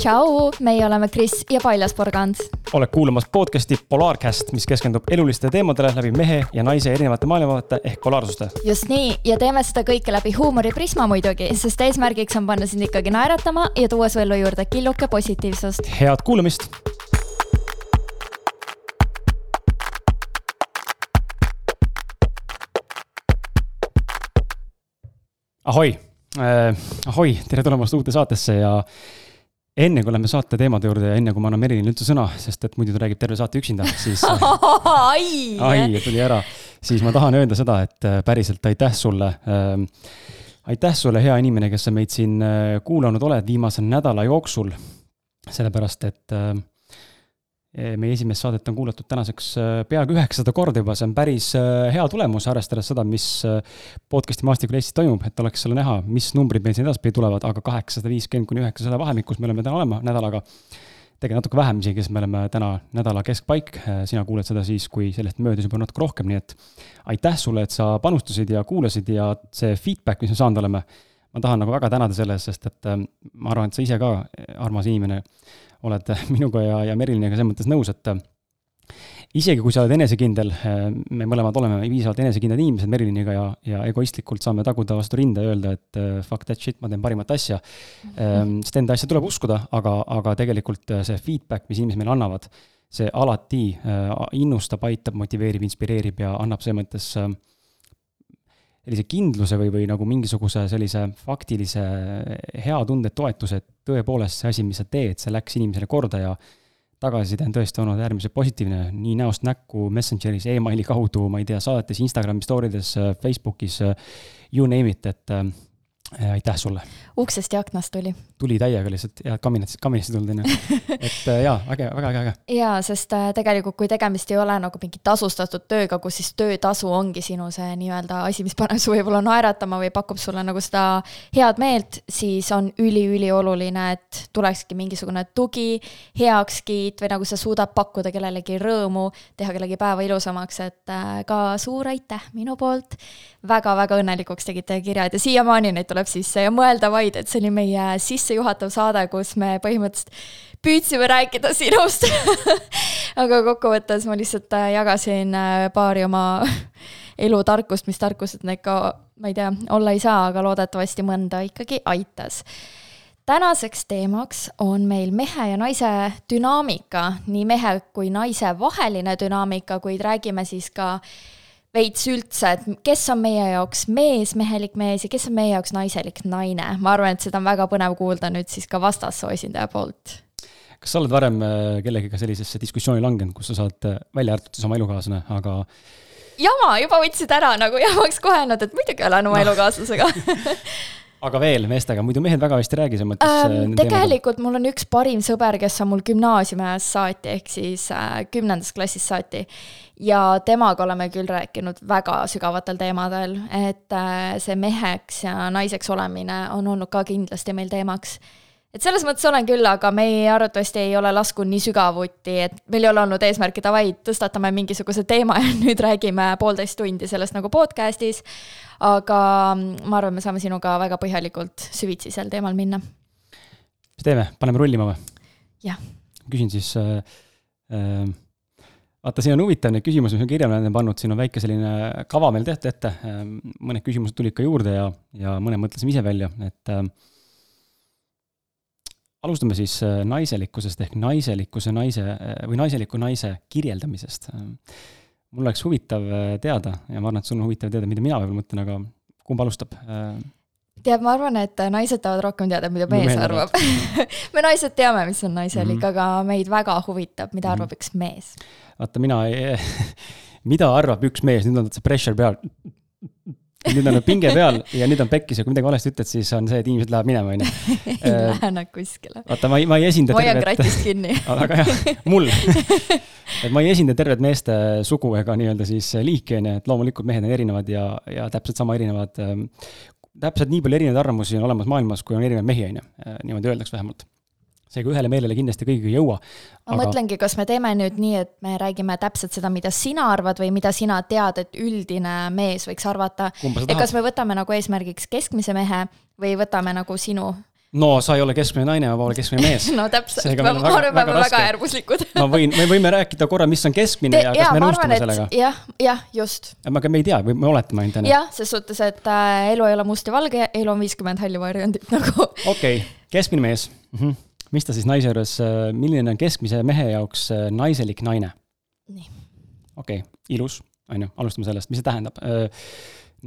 tšau, meie oleme Kris ja Paljas Porgand. oled kuulamas podcast'i Polaarcast, mis keskendub elulistele teemadele läbi mehe ja naise erinevate maailmavaate ehk polaarsuste. just nii ja teeme seda kõike läbi huumoriprisma muidugi, sest eesmärgiks on panna sind ikkagi naeratama ja tuua su ellu juurde killuke positiivsust. head kuulamist ahoi äh,, ahoi, tere tulemast uude saatesse ja enne kui läheme saate teemade juurde ja enne kui ma annan Merilile üldse sõna, sest et muidu ta räägib terve saate üksinda, siis ai, ai, tuli ära, siis ma tahan öelda seda, et äh, päriselt aitäh sulle äh,. aitäh sulle, hea inimene, kes sa meid siin äh, kuulanud oled viimase nädala jooksul. sellepärast, et äh, Eh, meie esimest saadet on kuulatud tänaseks eh, peaaegu üheksasada korda juba, see on päris eh, hea tulemus, arvestades seda, mis podcast'i maastikul Eestis toimub, et oleks selle näha, mis numbrid meil siin edaspidi tulevad, aga kaheksasada viiskümmend kuni üheksasada vahemikus me oleme täna olema nädalaga. tegelikult natuke vähem isegi, sest me oleme täna nädala keskpaik, sina kuuled seda siis, kui sellest möödus juba natuke rohkem, nii et aitäh sulle, et sa panustasid ja kuulasid ja see feedback, mis me saanud oleme, ma tahan nagu väga tänada selle eest, sest et ma arvan, et sa ise ka, armas inimene, oled minuga ja, ja Meriliniga selles mõttes nõus, et isegi kui sa oled enesekindel, me mõlemad oleme piisavalt enesekindlad inimesed Meriliniga ja, ja egoistlikult saame taguda vastu rinda ja öelda, et fuck that shit, ma teen parimat asja mm. -hmm. sest enda asja tuleb uskuda, aga, aga tegelikult see feedback, mis inimesed meile annavad, see alati innustab, aitab, motiveerib, inspireerib ja annab selles mõttes sellise kindluse või, või nagu mingisuguse sellise faktilise hea tunde, toetuse, et tõepoolest see asi, mis sa teed, see läks inimesele korda ja tagasiside on tõesti olnud äärmiselt positiivne, nii näost näkku, Messengeris e, emaili kaudu, ma ei tea, saadetes, Instagrami story des, Facebookis, you name it, et aitäh sulle uksest ja aknast tuli. tuli täiega lihtsalt ja kaminast ei tulnud, on ju. et äh, jaa, äge, väga äge, äge. jaa, sest äh, tegelikult, kui tegemist ei ole nagu mingi tasustatud tööga, kus siis töötasu ongi sinu see nii-öelda asi, mis paneb su võib-olla naeratama või pakub sulle nagu seda head meelt, siis on üliülioluline, et tulekski mingisugune tugi, heakskiit või nagu sa suudad pakkuda kellelegi rõõmu, teha kellegi päeva ilusamaks, et äh, ka suur aitäh minu poolt väga-väga õnnelikuks tegite kirjad ja siiamaani neid tuleb sisse ja mõelda vaid, et see oli meie sissejuhatav saade, kus me põhimõtteliselt püüdsime rääkida sinust. Aga kokkuvõttes ma lihtsalt äh, jagasin äh, paari oma elutarkust, mis tarkused need ka, ma ei tea, olla ei saa, aga loodetavasti mõnda ikkagi aitas. Tänaseks teemaks on meil mehe ja naise dünaamika, nii mehe kui naise vaheline dünaamika, kuid räägime siis ka veits üldse, et kes on meie jaoks mees, mehelik mees ja kes on meie jaoks naiselik naine. ma arvan, et seda on väga põnev kuulda nüüd siis ka vastassoo esindaja poolt. kas sa oled varem äh, kellegiga sellisesse diskussiooni langenud, kus sa saad äh, välja arvatud siis oma elukaaslane, aga jama, juba võtsid ära nagu jamaks kohe nad, et muidugi olen oma no. elukaaslasega aga veel meestega, muidu mehed väga hästi ei räägi selles mõttes ähm,. tegelikult mul on üks parim sõber, kes on mul gümnaasiumiajast saati, ehk siis äh, kümnendast klassist saati. ja temaga oleme küll rääkinud väga sügavatel teemadel, et äh, see meheks ja naiseks olemine on olnud ka kindlasti meil teemaks et selles mõttes olen küll, aga me ei, arvatavasti ei ole laskunud nii sügavuti, et meil ei ole olnud eesmärki, davai, tõstatame mingisuguse teema ja nüüd räägime poolteist tundi sellest nagu podcast'is aga ma arvan, me saame sinuga väga põhjalikult süvitsi sel teemal minna. mis teeme, paneme rullima või? jah. küsin siis äh,, äh, vaata, siin on huvitav neid küsimusi, mis ma kirja olen pannud, siin on väike selline kava meil tehtud ette äh,, mõned küsimused tulid ka juurde ja, ja mõned mõtlesime ise välja, et äh, alustame siis äh, naiselikkusest ehk naiselikkuse naise äh, või naiseliku naise kirjeldamisest äh, mul oleks huvitav äh, teada ja ma arvan, et sul on huvitav teada, mida mina võib-olla mõtlen, aga kumb alustab? Äh, tead, ma arvan, et naised tahavad rohkem teada, mida mees Mehen arvab me naised teame, mis on naiselik mm, -hmm. aga meid väga huvitab, mida arvab mm -hmm. üks mees. vaata, mina mida arvab üks mees, nüüd on see pressure peal nüüd on pinge peal ja nüüd on pekkis ja kui midagi valesti ütled, siis on see, et inimesed lähevad minema, on ju. ei äh, lähe nad kuskile. vaata, ma ei, ma ei esinda hoian kratist kinni väga hea, mul et ma ei esinda tervet meeste sugu ega nii-öelda siis liiki, on ju, et loomulikult mehed on erinevad ja, ja täpselt sama erinevad ähm,, täpselt nii palju erinevaid arvamusi on olemas maailmas, kui on erinevaid mehi, on ju, äh, niimoodi öeldakse vähemalt seega ühele meelele kindlasti kõigiga ei jõua. ma aga... mõtlengi, kas me teeme nüüd nii, et me räägime täpselt seda, mida sina arvad või mida sina tead, et üldine mees võiks arvata. et kas me võtame nagu eesmärgiks keskmise mehe või võtame nagu sinu no sa ei ole keskmine naine, ma pole keskmine mees. no täpselt, ma arvan, me oleme väga äärmuslikud ma võin, me võime rääkida korra, mis on keskmine Te, ja kas ja, me nõustume arvan, sellega. jah, jah, just. aga me ei tea, me oletame ainult, on ju. jah, ses suhtes, et äh, elu ei ole must ja valge, elu on viiskümmend halli varjundit nagu. okei okay., keskmine mees mm. -hmm. Mis ta siis naise juures, äh, milline on keskmise mehe jaoks äh, naiselik naine? okei okay., ilus, on ju, alustame sellest, mis see tähendab äh,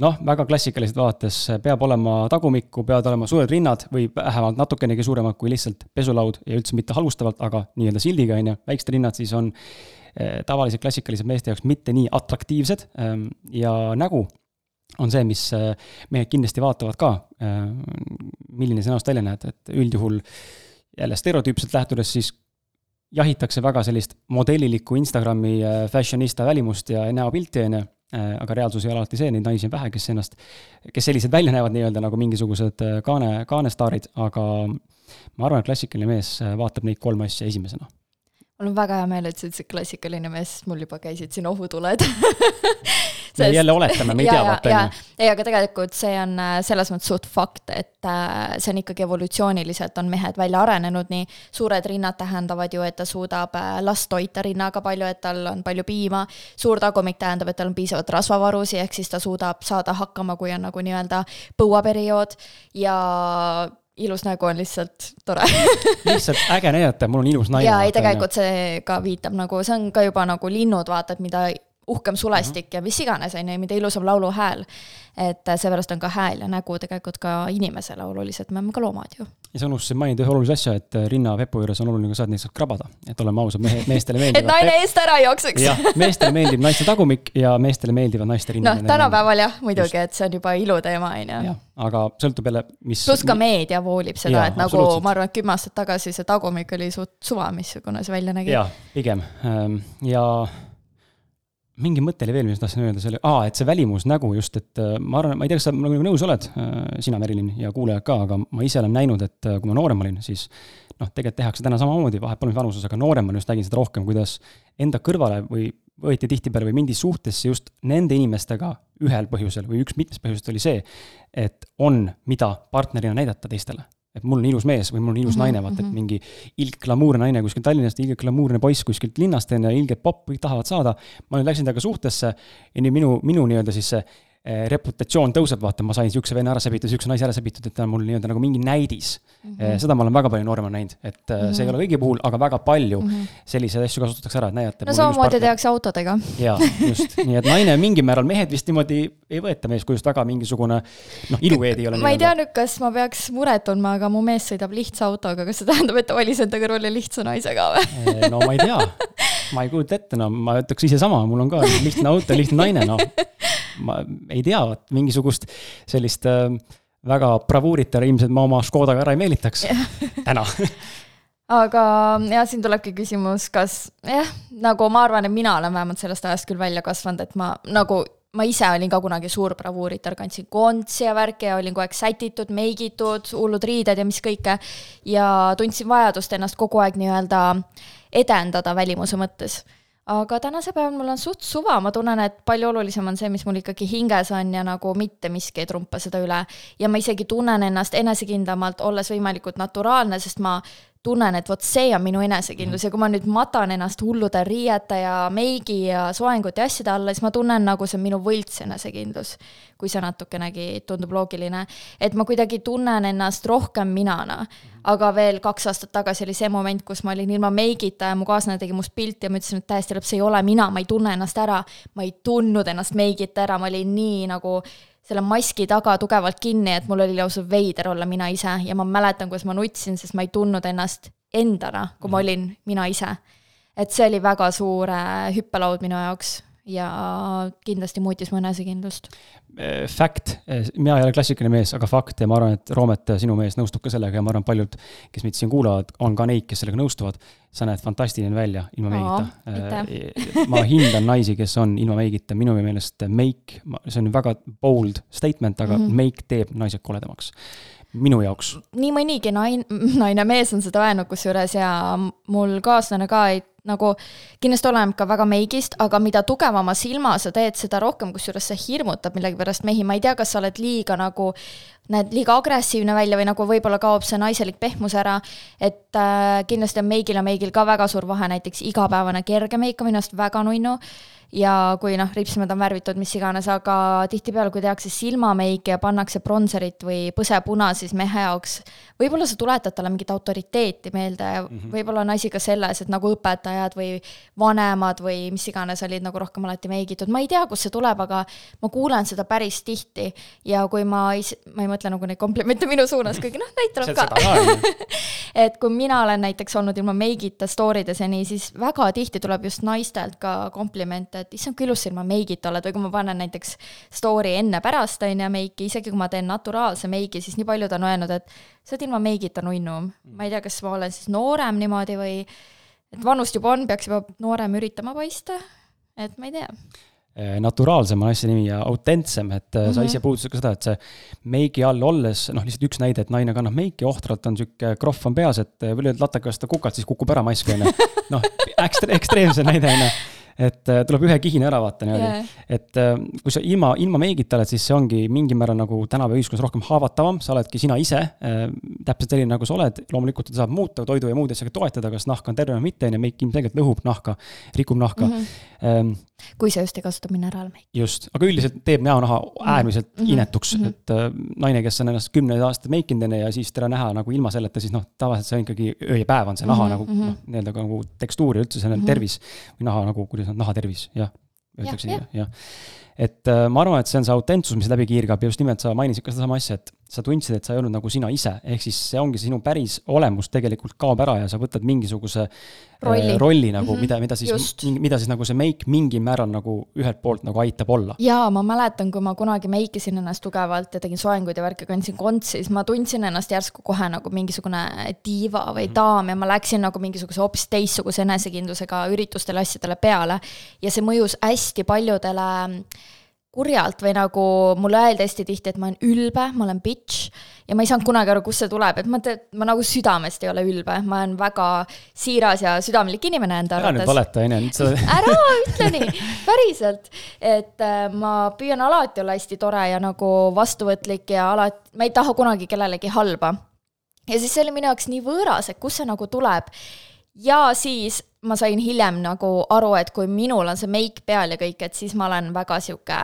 noh, väga klassikaliselt vaadates peab olema tagumikku, peavad olema suured rinnad või vähemalt natukenegi suuremad kui lihtsalt pesulaud ja üldse mitte halvustavalt, aga nii-öelda sildiga, on ju, väiksed rinnad siis on tavaliselt klassikalised meeste jaoks mitte nii atraktiivsed ehm, ja nägu on see, mis eh, mehed kindlasti vaatavad ka, milline sa näost välja näed, et üldjuhul jälle stereotüüpselt lähtudes siis jahitakse väga sellist modelilikku Instagrami eh, fashionista välimust ja näopilti, on ju Äh, aga reaalsus ei ole alati see, neid naisi on vähe, kes ennast, kes sellised välja näevad nii-öelda nagu mingisugused äh, kaane, kaanestaarid, aga ma arvan, et klassikaline mees äh, vaatab neid kolme asja esimesena mul on väga hea meel, et sa ütlesid klassikaline mees, mul juba käisid siin ohutuled. Sest... me jälle oletame, me ei tea, vaata on ju. ei, aga tegelikult see on äh, selles mõttes suht fakt, et äh, see on ikkagi evolutsiooniliselt on mehed välja arenenud, nii suured rinnad tähendavad ju, et ta suudab äh, last toita rinnaga palju, et tal on palju piima. suur tagumik tähendab, et tal on piisavalt rasvavarusi, ehk siis ta suudab saada hakkama, kui on nagu nii-öelda põuaperiood. Ja ilus nägu on lihtsalt tore lihtsalt äge näidata, mul on ilus naine. jaa, ei tegelikult see ka viitab nagu, see on ka juba nagu linnud, vaata, et mida uhkem sulestik mm -hmm. ja mis iganes, on ju, mida ilusam lauluhääl. et seepärast on ka hääl ja nägu tegelikult ka inimesele olulised, me oleme ka loomad ju. Ja sa unustasid mainida ühe olulise asja, et rinnapepu juures on oluline ka see, et neid saab krabada, et oleme ausad, mehe, meestele meeldib. et naine eest ära jookseks. jah, meestele meeldib naiste tagumik ja meestele meeldivad naiste rinnad. noh, tänapäeval jah, muidugi, et see on juba iluteema, on ju. aga sõltub jälle, mis. pluss ka meedia voolib seda, et nagu ma arvan, et kümme aastat tagasi see tagumik oli suht suva, missugune see välja nägi. jah, pigem ehm, ja mingi mõte oli veel, mis ma tahtsin öelda, see oli, aa, et see välimusnägu just, et äh, ma arvan, ma ei tea, kas sa minuga nõus oled, äh, sina, Merilin, ja kuulajad ka, aga ma ise olen näinud, et äh, kui ma noorem olin, siis noh, tegelikult tehakse täna samamoodi, vahet pole mis vanuses, aga nooremana just nägin seda rohkem, kuidas enda kõrvale või võeti tihtipeale või mindi suhtesse just nende inimestega ühel põhjusel või üks mitmest põhjusest oli see, et on, mida partnerina näidata teistele et mul on ilus mees või mul on ilus mm -hmm, naine, vaata, et mhm. mingi ilge glamuurne naine kuskilt Tallinnast, ilge glamuurne poiss kuskilt linnast on ja ilge popp, kõik tahavad saada. ma nüüd läksin temaga suhtesse ja nii minu, minu nii-öelda siis see reputatsioon tõuseb, vaata, ma sain niisuguse venna ära sebitud, niisuguse naise ära sebitud, et ta on mul nii-öelda nagu mingi näidis mm. -hmm. seda ma olen väga palju nooremana näinud, et mm -hmm. see ei mhm. ole kõigi puhul, aga väga palju mm -hmm. selliseid asju kasutatakse ära, et näidata. no samamoodi tehakse autodega. jaa, just, nii et naine mingil määral, mehed vist niimoodi ei võeta meeskujust väga mingisugune noh, iluveed ei ole. ma ei tea nüüd, kas ma peaks muret tundma, aga mu mees sõidab lihtsa autoga, kas see tähendab, et ta valis enda kõrvale lihtsa naisega või eh, no ma ei tea, ma ei kujuta ette, no ma ütleks ise sama, mul on ka lihtne auto, lihtne naine, noh ma ei tea, mingisugust sellist äh, väga bravuuritar ilmselt ma oma Škodaga ära ei meelitaks täna aga jah, siin tulebki küsimus, kas jah, nagu ma arvan, et mina olen vähemalt sellest ajast küll välja kasvanud, et ma nagu ma ise olin ka kunagi suur bravuuritar, kandsin kontsi ja värki ja olin kogu aeg sätitud, meigitud, hullud riided ja mis kõike. ja tundsin vajadust ennast kogu aeg nii-öelda edendada välimuse mõttes aga tänasel päeval mul on suht suva, ma tunnen, et palju olulisem on see, mis mul ikkagi hinges on ja nagu mitte miski ei trumpa seda üle. ja ma isegi tunnen ennast enesekindlamalt, olles võimalikult naturaalne, sest ma tunnen, et vot see on minu enesekindlus ja kui ma nüüd matan ennast hullude riiete ja meigi ja soengute ja asjade alla, siis ma tunnen nagu see on minu võlts enesekindlus. kui see natukenegi tundub loogiline, et ma kuidagi tunnen ennast rohkem minana. aga veel kaks aastat tagasi oli see moment, kus ma olin ilma meigita ja mu kaaslane tegi must pilti ja ma ütlesin, et täiesti lõpp, see ei ole mina, ma ei tunne ennast ära. ma ei tundnud ennast meigita ära, ma olin nii nagu selle maski taga tugevalt kinni, et mul oli lausa veider olla mina ise ja ma mäletan, kuidas ma nutsin, sest ma ei tundnud ennast endana, kui ma mhm. olin mina ise. et see oli väga suur hüppelaud minu jaoks ja kindlasti muutis mu enesekindlust. Äh, fact, äh, mina ei ole klassikaline mees, aga fakt ja ma arvan, et Roomet, sinu mees nõustub ka sellega ja ma arvan, paljud, kes meid siin kuulavad, on ka neid, kes sellega nõustuvad. sa näed fantastiline välja ilma meigita. Äh, ma hindan naisi, kes on ilma meigita, minu meelest make, see on väga bold statement, aga mm -hmm. make teeb naised koledamaks minu jaoks. nii mõnigi naine, naine, mees on seda öelnud kusjuures ja mul kaaslane ka ei nagu kindlasti oleneb ka väga meigist, aga mida tugevama silma sa teed, seda rohkem, kusjuures see hirmutab millegipärast mehi, ma ei tea, kas sa oled liiga nagu näed liiga agressiivne välja või nagu võib-olla kaob see naiselik pehmus ära, et äh, kindlasti on meigil ja meigil ka väga suur vahe, näiteks igapäevane kerge meik on minu arust väga nunnu. Ja kui noh, ripsmed on värvitud, mis iganes, aga tihtipeale, kui tehakse silmameiki ja pannakse bronzerit või põsepuna, siis mehe jaoks võib-olla see tuletab talle mingit autoriteeti meelde ja mm -hmm. võib-olla on asi ka selles, et nagu õpetajad või vanemad või mis iganes olid nagu rohkem alati meigitud, ma ei tea, kust see tuleb, aga ma kuulen seda päris tihti. Ja kui ma ma ei mõtle nagu neid komplimente minu suunas, kuigi noh, neid tuleb ka. et kui mina olen näiteks olnud ilma meigita story des ja nii, siis väga tihti tuleb just naistelt ka komplimente, et issand, kui ilus sa ilma meigita oled. Või kui ma panen näiteks story enne-pärast, on ju, meiki, isegi kui ma teen naturaalse meigi, siis nii paljud on öelnud, et sa oled ilma meigita nunnu. ma ei tea, kas ma olen siis noorem niimoodi või et vanust juba on, peaks juba noorem üritama paista, et ma ei tea naturaalsem on asja nimi ja autentsem, et mm -hmm. sa mhm. ise puudutasid ka seda, et see meigi all olles, noh, lihtsalt üks näide, et naine kannab meiki, ohtralt on sihuke krohv on peas, et või lööd lataka vastu kukalt, siis kukub ära mask, on ju. noh, ekstre-, ekstreemse näide, on ju et äh, tuleb ühe kihina ära vaata niimoodi yeah.. et äh, kui sa ilma, ilma meigita oled, siis see ongi mingil määral nagu tänapäeva ühiskonnas rohkem haavatavam, sa oledki sina ise äh,, täpselt selline, nagu sa oled, loomulikult ta saab muuta toidu ja muude asjadega toetada, kas nahk on terve või mitte, on ju, meik ilmselgelt lõhub nahka, rikub nahka mm. -hmm. Kui sa just ei kasuta mineraalmeiki. just, aga üldiselt teeb näonaha mhm. äärmiselt mm -hmm. inetuks mm, -hmm. et äh, naine, kes on ennast kümneid aastaid meikinud enne ja siis teda näha nagu ilma selleta, siis noh, tavaliselt see on ikkagi öö ja päev on see naha mm -hmm. nagu noh, nii-öelda nagu tekstuur ja üldse see mm -hmm. tervis või naha nagu, kuidas on, naha tervis, jah öeldakse nii, jah. et äh, ma arvan, et see on see autentsus, mis läbi kiirgab ja just nimelt sa mainisid ka sedasama asja, et sa tundsid, et sa ei olnud nagu sina ise, ehk siis see ongi sinu päris olemus tegelikult kaob ära ja sa võtad mingisuguse äh, rolli, äh, rolli nagu mm, -hmm. mida, mida siis, mida siis nagu see meik mingil määral nagu ühelt poolt nagu aitab olla. jaa, ma mäletan, kui ma kunagi meikisin ennast tugevalt ja tegin soenguid ja värki, kandsin kontsi, siis ma tundsin ennast järsku kohe nagu mingisugune diiva või mm -hmm. daam ja ma läksin nagu mingisuguse hoopis teistsuguse enesekindlusega üritustele, asjadele peale. ja see mõjus hästi paljudele kurjalt või nagu mulle öeldi hästi tihti, et ma olen ülbe, ma olen bitch ja ma ei saanud kunagi aru, kust see tuleb, et ma tean, ma nagu südamest ei ole ülbe, ma olen väga siiras ja südamlik inimene enda arvates. ära nüüd valeta, on ju. ära ütle nii, päriselt. et äh, ma püüan alati olla hästi tore ja nagu vastuvõtlik ja alati, ma ei taha kunagi kellelegi halba. ja siis see oli minu jaoks nii võõras, et kust see nagu tuleb. ja siis ma sain hiljem nagu aru, et kui minul on see meik peal ja kõik, et siis ma olen väga sihuke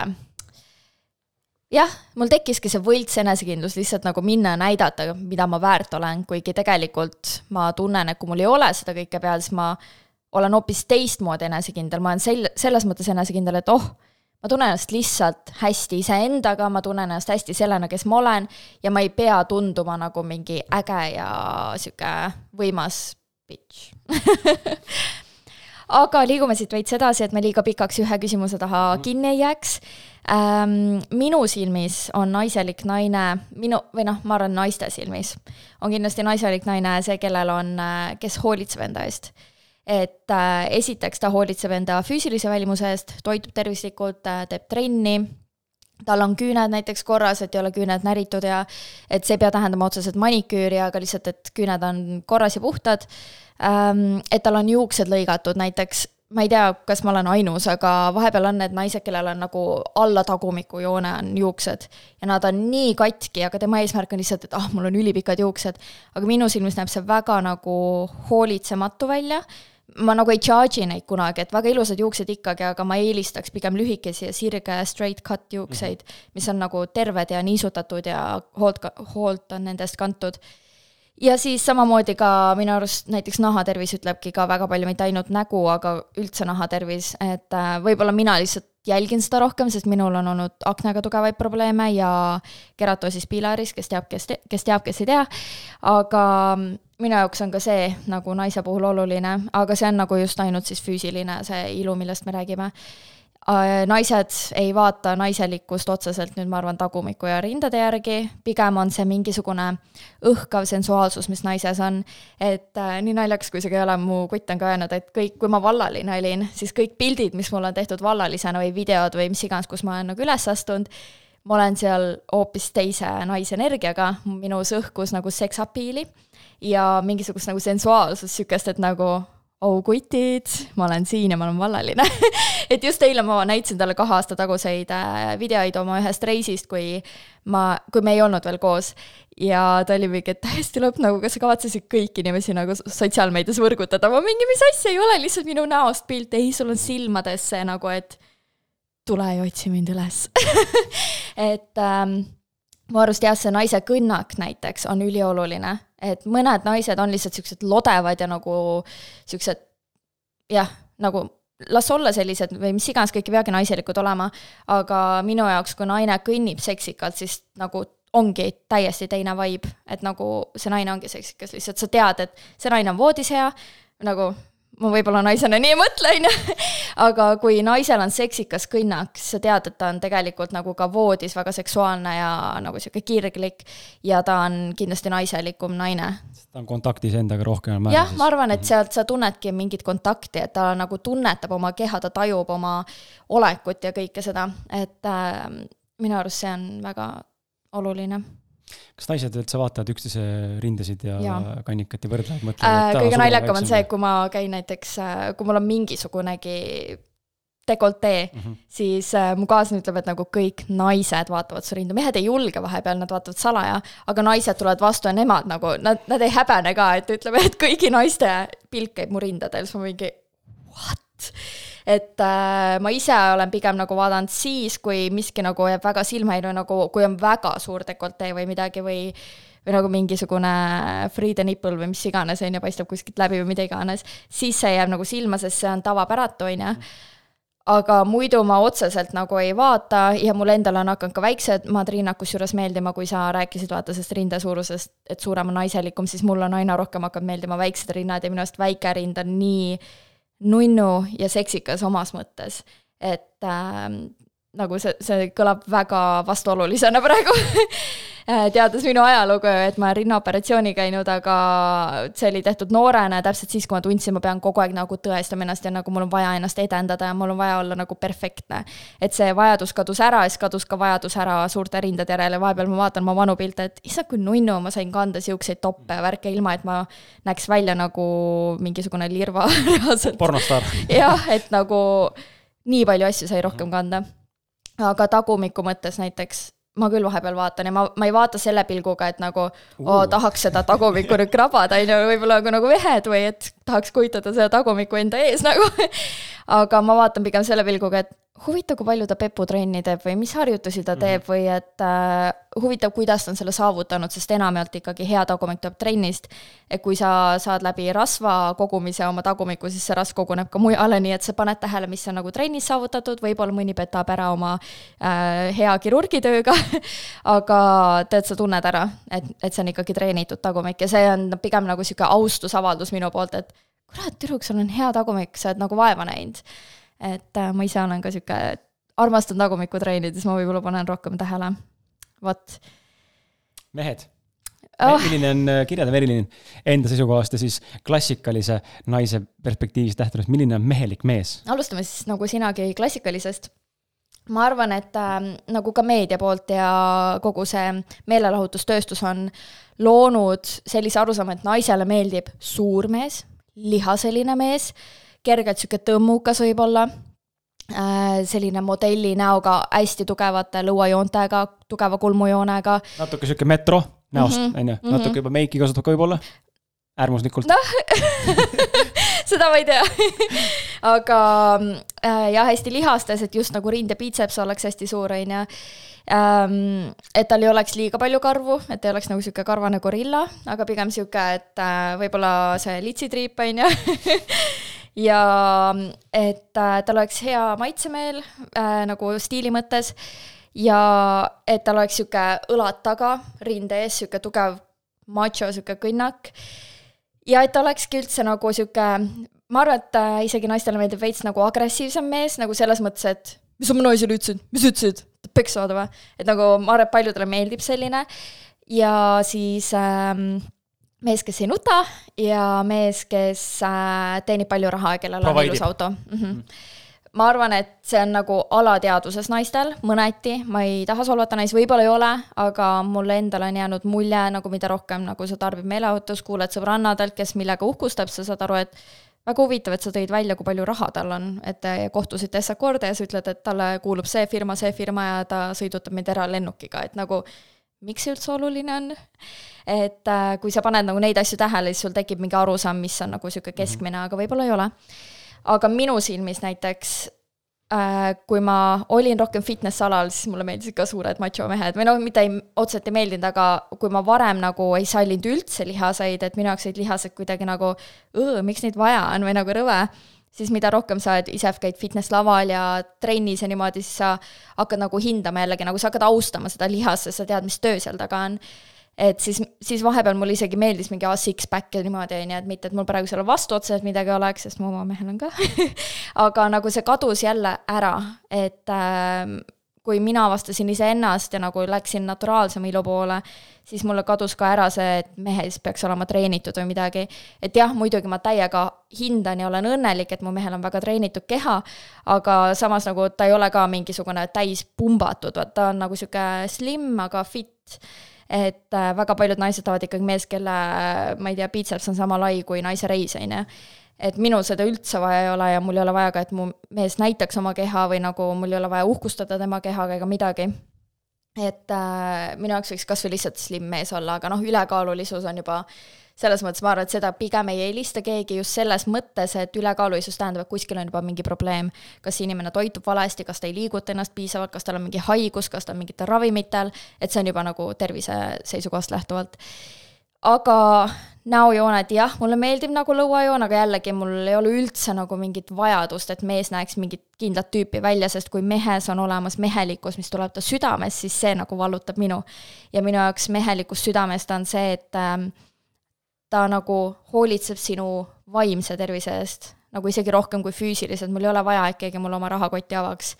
jah, mul tekkiski see võlts enesekindlus lihtsalt nagu minna ja näidata, mida ma väärt olen, kuigi tegelikult ma tunnen, et kui mul ei ole seda kõike peal, siis ma olen hoopis teistmoodi enesekindel, ma olen sel-, selles mõttes enesekindel, et oh, ma tunnen ennast lihtsalt hästi iseendaga, ma tunnen ennast hästi sellena, kes ma olen ja ma ei pea tunduma nagu mingi äge ja sihuke võimas bitch aga liigume siit veits edasi, et me liiga pikaks ühe küsimuse taha mhm. kinni ei jääks ähm,. minu silmis on naiselik naine, minu, või noh, ma arvan, naiste silmis on kindlasti naiselik naine see, kellel on, äh, kes hoolitseb enda eest et äh, esiteks ta hoolitseb enda füüsilise välimuse eest, toitub tervislikult äh,, teeb trenni, tal on küüned näiteks korras, et ei ole küüned näritud ja et see ei pea tähendama otseselt maniküüri, aga lihtsalt, et küüned on korras ja puhtad. Ähm, et tal on juuksed lõigatud näiteks, ma ei tea, kas ma olen ainus, aga vahepeal on need naised, kellel on nagu alla tagumikujoone on juuksed ja nad on nii katki, aga tema eesmärk on lihtsalt, et ah, mul on ülipikad juuksed. aga minu silmis näeb see väga nagu hoolitsematu välja ma nagu ei charge'i neid kunagi, et väga ilusad juuksed ikkagi, aga ma eelistaks pigem lühikesi ja sirge straight cut juukseid mm, -hmm. mis on nagu terved ja niisutatud ja hoolt, hoolt on nendest kantud. Ja siis samamoodi ka minu arust näiteks nahatervis ütlebki ka väga palju, mitte ainult nägu, aga üldse nahatervis, et äh, võib-olla mina lihtsalt jälgin seda rohkem, sest minul on olnud aknaga tugevaid probleeme ja keratoosis pilaris, kes teab, kes te-, kes teab, kes ei tea, aga minu jaoks on ka see nagu naise puhul oluline, aga see on nagu just ainult siis füüsiline, see ilu, millest me räägime. Naised ei vaata naiselikkust otseselt nüüd, ma arvan, tagumiku ja rindade järgi, pigem on see mingisugune õhkav sensuaalsus, mis naises on. et äh, nii naljakas, kui see ka ei ole, mu kutt on ka öelnud, et kõik, kui ma vallaline olin, siis kõik pildid, mis mul on tehtud vallalisena või videod või mis iganes, kus ma olen nagu üles astunud, ma olen seal hoopis teise naisenergiaga, minus õhkus nagu sex appeal'i ja mingisugust nagu sensuaalsust, sihukest, et nagu oh kutid, ma olen siin ja ma olen vallaline. Et just eile ma näitasin talle kahe aasta taguseid äh, videoid oma ühest reisist, kui ma, kui me ei olnud veel koos. ja ta oli mingi, et täiesti lõpp, nagu kas sa kavatsesid kõiki inimesi nagu sotsiaalmeedias võrgutada, ma mingi, mis asja, ei ole lihtsalt minu näost pilt, ei, sul on silmades see nagu, et tule ja otsi mind üles. Et ähm, mu arust jah, see naise kõnnak näiteks on ülioluline, et mõned naised on lihtsalt siuksed lodevad ja nagu siuksed jah, nagu las olla sellised või mis iganes, kõik ei peagi naiselikud olema, aga minu jaoks, kui naine kõnnib seksikalt, siis nagu ongi täiesti teine vibe, et nagu see naine ongi seksikas, lihtsalt sa tead, et see naine on voodis hea, nagu ma võib-olla naisena nii ei mõtle, on ju, aga kui naisel on seksikas kõnnak, siis sa tead, et ta on tegelikult nagu ka voodis väga seksuaalne ja nagu niisugune kirglik ja ta on kindlasti naiselikum naine. ta on kontaktis endaga rohkem jah, ma arvan, et mhm. sealt sa tunnedki mingit kontakti, et ta nagu tunnetab oma keha, ta tajub oma olekut ja kõike seda, et äh, minu arust see on väga oluline kas naised üldse vaatavad üksteise rindesid ja, ja. kannikat ja võrdlevad, mõtlevad äh,? kõige naljakam on see, kui ma käin näiteks, äh, kui mul on mingisugunegi dekoltee mm, -hmm. siis äh, mu kaaslane ütleb, et nagu kõik naised vaatavad su rinda, mehed ei julge vahepeal, nad vaatavad salaja, aga naised tulevad vastu ja nemad nagu, nad, nad ei häbene ka, et ütleme, et kõigi naiste pilk käib mu rindadel, siis ma mingi what? Et äh, ma ise olen pigem nagu vaadanud siis, kui miski nagu jääb väga silma ei no nagu, kui on väga suur dekoltee või midagi või või nagu mingisugune free the nipple või mis iganes, on ju, paistab kuskilt läbi või mida iganes, siis see jääb nagu silma, sest see on tavapäratu, on ju. Aga muidu ma otseselt nagu ei vaata ja mul endal on hakanud ka väiksed madriinad kusjuures meeldima, kui sa rääkisid vaata sellest rinde suurusest, et suurem on naiselikum, siis mul on aina rohkem hakanud meeldima väiksed rinnad ja minu arust väike rind on nii nunnu ja seksikas omas mõttes, et äh, nagu see, see kõlab väga vastuolulisena praegu äh, teades minu ajalugu, et ma olen rinnaoperatsiooni käinud, aga see oli tehtud noorena, täpselt siis, kui ma tundsin, ma pean kogu aeg nagu tõestama ennast ja nagu mul on vaja ennast edendada ja mul on vaja olla nagu perfektne. et see vajadus kadus ära ja siis kadus ka vajadus ära suurte rindade järele, vahepeal ma vaatan oma vanu pilte, et issand, kui nunnu ma sain kanda siukseid toppe ja värke, ilma et ma näeks välja nagu mingisugune lirva reaalselt. pornostaar. jah, et nagu nii palju asju sai rohkem kanda aga tagumiku mõttes näiteks ma küll vahepeal vaatan ja ma, ma ei vaata selle pilguga, et nagu oo, tahaks seda tagumikku nüüd krabada, on ju, võib-olla nagu, nagu mehed või et tahaks kujutada seda tagumikku enda ees nagu. Aga ma vaatan pigem selle pilguga, et huvitav, kui palju ta peputrenni teeb või mis harjutusi ta teeb või et äh, huvitav, kuidas ta on selle saavutanud, sest enamjaolt ikkagi hea tagumik tuleb trennist. et kui sa saad läbi rasva kogumise oma tagumikku, siis see rasv koguneb ka mujale, nii et sa paned tähele, mis on nagu trennis saavutatud, võib-olla mõni petab ära oma äh, hea kirurgitööga aga tead, sa tunned ära, et, et see on ikkagi treenitud tagumik ja see on pigem nagu sihuke austusavaldus minu poolt, et kurat, tüdruk, sul on hea tagumik, sa oled nagu vaeva näinud et äh, ma ise olen ka sihuke, armastan tagumikku treenides, ma võib-olla panen rohkem tähele, vot. mehed. Oh.. milline on, äh, kirjelda Merilin enda seisukohast ja siis klassikalise naise perspektiivist lähtudes, milline on mehelik mees? alustame siis nagu sinagi klassikalisest. Ma arvan, et äh, nagu ka meedia poolt ja kogu see meelelahutustööstus on loonud sellise arusaama, et naisele meeldib suur mees, lihaseline mees kergelt niisugune tõmmukas võib-olla, äh, selline modelli näoga, hästi tugevate lõuajoontega, tugeva kulmujoonega. natuke niisugune metro näost, mhm, on ju, mhm. natuke juba meiki kasutab ka võib-olla, äärmuslikult. noh seda ma ei tea aga äh, jah, hästi lihastes, et just nagu rind ja biitseps oleks hästi suur, on ju ähm,. et tal ei oleks liiga palju karvu, et ei oleks nagu sihuke karvane gorilla, aga pigem sihuke, et äh, võib-olla see litsitriip, on ju ja et äh, tal oleks hea maitsemeel äh, nagu stiili mõttes ja et tal oleks sihuke õlad taga, rinde ees, sihuke tugev macho, sihuke kõnnak. ja et olekski üldse nagu sihuke, ma arvan, et äh, isegi naistele meeldib veits nagu agressiivsem mees nagu selles mõttes, et mis sa mu naisele ütlesid, mis ütlesid, peksa saada või? et nagu ma arvan, et paljudele meeldib selline ja siis ähm, mees, kes ei nuta ja mees, kes äh, teenib palju raha ja kellel on ilus auto. Mm. -hmm. ma arvan, et see on nagu alateadvuses naistel mõneti, ma ei taha solvata naisi, võib-olla ei ole, aga mulle endale on jäänud mulje, nagu mida rohkem nagu sa tarbid meeleolutust, kuuled sõbrannadelt, kes millega uhkustab, sa saad aru, et väga huvitav, et sa tõid välja, kui palju raha tal on, et te kohtusite Essa Cordes, ütled, et talle kuulub see firma, see firma ja ta sõidutab mind eralennukiga, et nagu miks see üldse oluline on? et äh, kui sa paned nagu neid asju tähele, siis sul tekib mingi arusaam, mis on nagu niisugune keskmine, aga võib-olla ei ole. aga minu silmis näiteks äh, kui ma olin rohkem fitness-alal, siis mulle meeldisid ka suured machomehed või noh, mitte ei, otseselt ei meeldinud, aga kui ma varem nagu ei sallinud üldse lihaseid, et minu jaoks olid lihased kuidagi nagu, miks neid vaja on või nagu rõve siis mida rohkem sa ise käid fitness-laval ja trennis ja niimoodi, siis sa hakkad nagu hindama jällegi, nagu sa hakkad austama seda lihast, sest sa tead, mis töö seal taga on. et siis, siis vahepeal mulle isegi meeldis mingi six-pack ja niimoodi, on ju, et mitte, et mul praegu selle vastu otseselt midagi oleks, sest mu oma mehel on ka aga nagu see kadus jälle ära, et äh, kui mina avastasin iseennast ja nagu läksin naturaalsema ilu poole, siis mulle kadus ka ära see, et mehes peaks olema treenitud või midagi. et jah, muidugi ma täiega hindan ja olen õnnelik, et mu mehel on väga treenitud keha, aga samas nagu ta ei ole ka mingisugune täis pumbatud, vaat ta on nagu sihuke slim, aga fit et äh, väga paljud naised tahavad ikkagi meest, kelle, ma ei tea, biitseps on sama lai kui naise reis, on ju et minul seda üldse vaja ei ole ja mul ei ole vaja ka, et mu mees näitaks oma keha või nagu mul ei ole vaja uhkustada tema kehaga ega midagi. et äh, minu jaoks võiks kas või lihtsalt slim mees olla, aga noh, ülekaalulisus on juba selles mõttes ma arvan, et seda pigem ei eelista keegi just selles mõttes, et ülekaalulisus tähendab, et kuskil on juba mingi probleem. kas inimene toitub valesti, kas ta ei liiguta ennast piisavalt, kas tal on mingi haigus, kas ta on mingitel ravimitel, et see on juba nagu tervise seisukohast lähtuvalt aga näojooned, jah, mulle meeldib nagu lõuajoon, aga jällegi mul ei ole üldse nagu mingit vajadust, et mees näeks mingit kindlat tüüpi välja, sest kui mehes on olemas mehelikkus, mis tuleb ta südamest, siis see nagu vallutab minu. ja minu jaoks mehelikkus südamest on see, et äh, ta nagu hoolitseb sinu vaimse tervise eest, nagu isegi rohkem kui füüsiliselt, mul ei ole vaja, et keegi mulle oma rahakotti avaks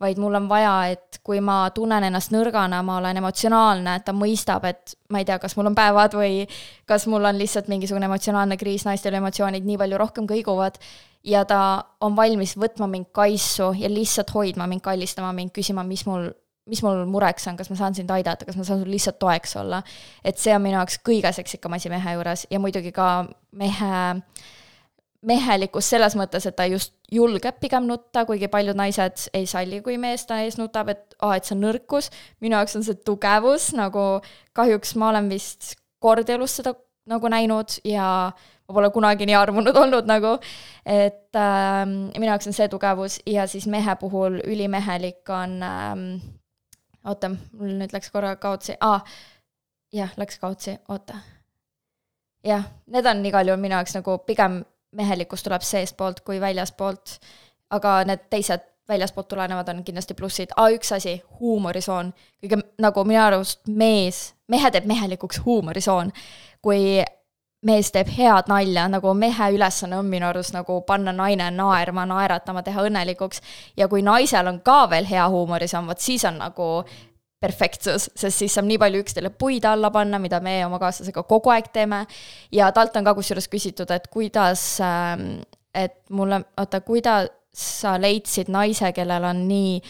vaid mul on vaja, et kui ma tunnen ennast nõrgana, ma olen emotsionaalne, et ta mõistab, et ma ei tea, kas mul on päevad või kas mul on lihtsalt mingisugune emotsionaalne kriis, naistel emotsioonid nii palju rohkem kõiguvad, ja ta on valmis võtma mind kaisu ja lihtsalt hoidma mind, kallistama mind, küsima, mis mul mis mul mureks on, kas ma saan sind aidata, kas ma saan sul lihtsalt toeks olla. et see on minu jaoks kõige seksikam asi mehe juures ja muidugi ka mehe äh, mehelikkus selles mõttes, et ta just julgeb pigem nutta, kuigi paljud naised ei salli, kui mees ta ees nutab, et aa, et see on nõrkus. minu jaoks on see tugevus, nagu kahjuks ma olen vist kord elus seda nagu näinud ja ma pole kunagi nii armunud olnud nagu, et äh, minu jaoks on see tugevus ja siis mehe puhul ülimehelik on ähm,, oota, mul nüüd läks korra kaotsi ah,, jah, läks kaotsi, oota. jah, need on igal juhul minu jaoks nagu pigem mehelikkus tuleb seestpoolt kui väljaspoolt, aga need teised väljaspoolt tulenevad on kindlasti plussid. aa, üks asi, huumorisoon. kõige nagu minu arust mees, mehe teeb mehelikuks huumorisoon. kui mees teeb head nalja, nagu mehe ülesanne on minu arust nagu panna naine naerma, naeratama, teha õnnelikuks. ja kui naisel on ka veel hea huumorisoon, vot siis on nagu perfektsus, sest siis saab nii palju üksteisele puid alla panna, mida me oma kaaslasega kogu aeg teeme. ja talt on ka kusjuures küsitud, et kuidas, ähm, et mulle, oota, kuidas sa leidsid naise, kellel on nii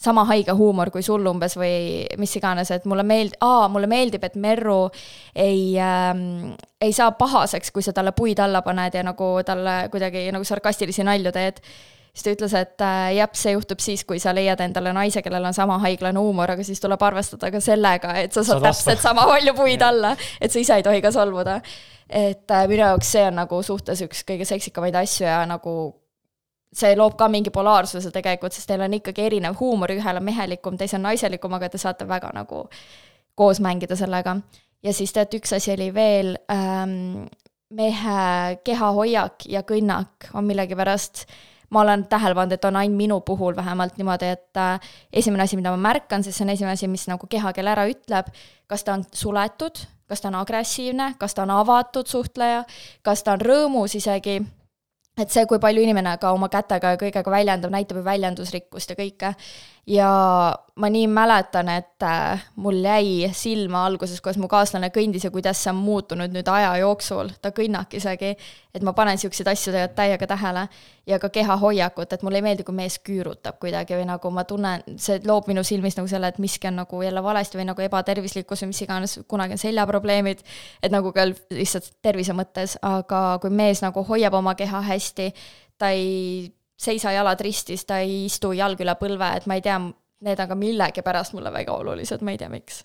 sama haige huumor kui sul umbes või mis iganes, et mulle meeld-, aa, mulle meeldib, et Merru ei ähm,, ei saa pahaseks, kui sa talle puid alla paned ja nagu talle kuidagi nagu sarkastilisi nalju teed siis ta ütles, et äh, jah, see juhtub siis, kui sa leiad endale naise, kellel on sama haiglane huumor, aga siis tuleb arvestada ka sellega, et sa saad Saad täpselt sama palju puid alla, et sa ise ei tohi ka solvuda. et äh, minu jaoks see on nagu suhtes üks kõige seksikamaid asju ja nagu see loob ka mingi polaarsuse tegelikult, sest teil on ikkagi erinev huumor, ühel on mehelikum, teisel on naiselikum, aga te saate väga nagu koos mängida sellega. ja siis tead, üks asi oli veel ähm,, mehe kehahoiak ja kõnnak on millegipärast äh, ma olen tähele pannud, et on ainult minu puhul vähemalt niimoodi, et äh, esimene asi, mida ma märkan, sest see on esimene asi, mis nagu kehakeel ära ütleb, kas ta on suletud, kas ta on agressiivne, kas ta on avatud suhtleja, kas ta on rõõmus isegi, et see, kui palju inimene ka oma kätega ja kõigega väljendab, näitab ju väljendusrikkust ja kõike. Ja ma nii mäletan, et äh, mul jäi silma alguses, kuidas mu kaaslane kõndis ja kuidas see on muutunud nüüd aja jooksul, ta kõnnakesegi, et ma panen niisuguseid asju täiega tähele ja ka kehahoiakut, et mulle ei meeldi, kui mees küürutab kuidagi või nagu ma tunnen, see loob minu silmis nagu selle, et miski on nagu jälle valesti või nagu ebatervislikkus või mis iganes, kunagi on seljaprobleemid, et nagu ka lihtsalt tervise mõttes, aga kui mees nagu hoiab oma keha hästi, ta ei seisa jalad ristis, ta ei istu jalg üle põlve, et ma ei tea, need on ka millegipärast mulle väga olulised, ma ei tea, miks.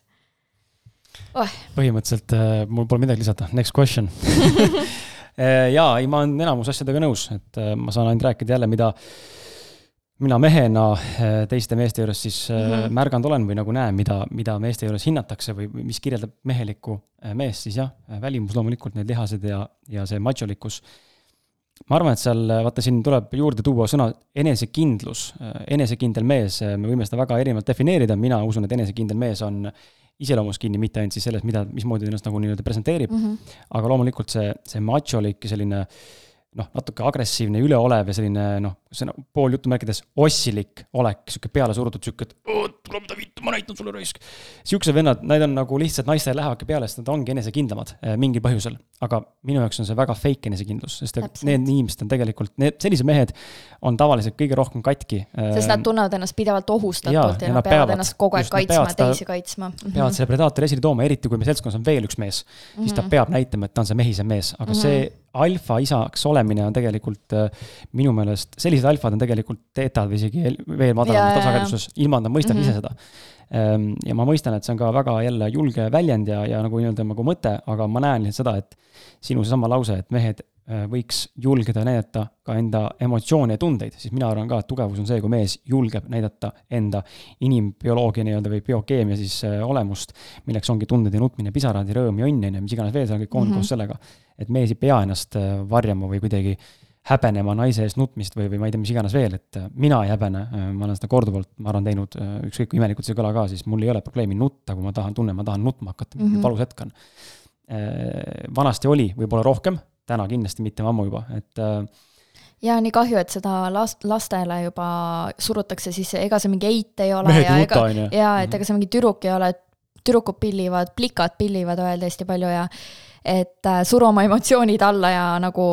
Oh.. põhimõtteliselt äh, mul pole midagi lisada, next question. Äh, jaa, ei, ma olen enamus asjadega nõus, et äh, ma saan ainult rääkida jälle, mida mina mehena teiste meeste juures siis mm -hmm. märganud olen või nagu näen, mida, mida meeste juures hinnatakse või mis kirjeldab mehelikku meest, siis jah, välimus loomulikult, need lihased ja, ja see macholikkus ma arvan, et seal, vaata, siin tuleb juurde tuua sõna enesekindlus, enesekindel mees, me võime seda väga erinevalt defineerida, mina usun, et enesekindel mees on iseloomus kinni, mitte ainult siis selles, mida, mismoodi ta ennast nagu nii-öelda presenteerib mm, -hmm. aga loomulikult see, see macholik ja selline noh, natuke agressiivne, üleolev ja selline noh, see on pool jutumärkides ossilik olek, sihuke peale surutud, sihuke, et tule mida vittu, ma näitan sulle raisk. Siuksed vennad, need on nagu lihtsalt naistele lähevadki peale, sest nad ongi enesekindlamad eh, mingil põhjusel. aga minu jaoks on see väga fake enesekindlus, sest et need inimesed on tegelikult, need, sellised mehed on tavaliselt kõige rohkem katki. sest nad tunnevad ennast pidevalt ohustatult ja, ja, ja nad peavad, ennast kogu aeg kaitsma, teisi kaitsma. -hmm. peavad selle predaatori esile tooma, eriti kui meie seltskonnas on veel üks mees mm, -hmm. siis ta mhm. peab näitama, et ta on see mehisem mees, aga mm -hmm. see alfa isaks olemine on tegelikult äh, minu meelest, sellised alfad on tegelikult teetad või isegi veel madalamas tasakaalustuses, ilma et nad mõistavad mm -hmm. ise seda. Ehm, ja ma mõistan, et see on ka väga jälle julge väljend ja, ja nagu nii-öelda nagu mõte, aga ma näen lihtsalt seda, et sinu seesama lause, et mehed võiks julgeda näidata ka enda emotsioone ja tundeid, siis mina arvan ka, et tugevus on see, kui mees julgeb näidata enda inimbioloogia nii-öelda või biokeemia siis äh, olemust, milleks ongi tunded ja nutmine, pisarad ja rõõm ja õnn on ju, mis iganes veel seal kõik on mm -hmm. koos sellega. et mees ei pea ennast äh, varjama või kuidagi häbenema naise eest nutmist või, või ma ei tea, mis iganes veel, et äh, mina ei häbene, äh, ma olen seda korduvalt, ma arvan, teinud, äh, ükskõik kui imelikult see ei kõla ka, siis mul ei ole probleemi nutta, kui ma tahan, tunnen, ma tahan nutma hakata mm, -hmm. valus hetk on. vanasti oli võib-olla rohkem, täna kindlasti mitte ammu juba, et ja nii kahju, et seda last, lastele juba surutakse sisse, ega see mingi eit ei ole Mehed ja ega, ja et ega see mingi tüdruk ei ole, tüdrukud pillivad, plikad pillivad öelda hästi palju ja et äh, suru oma emotsioonid alla ja nagu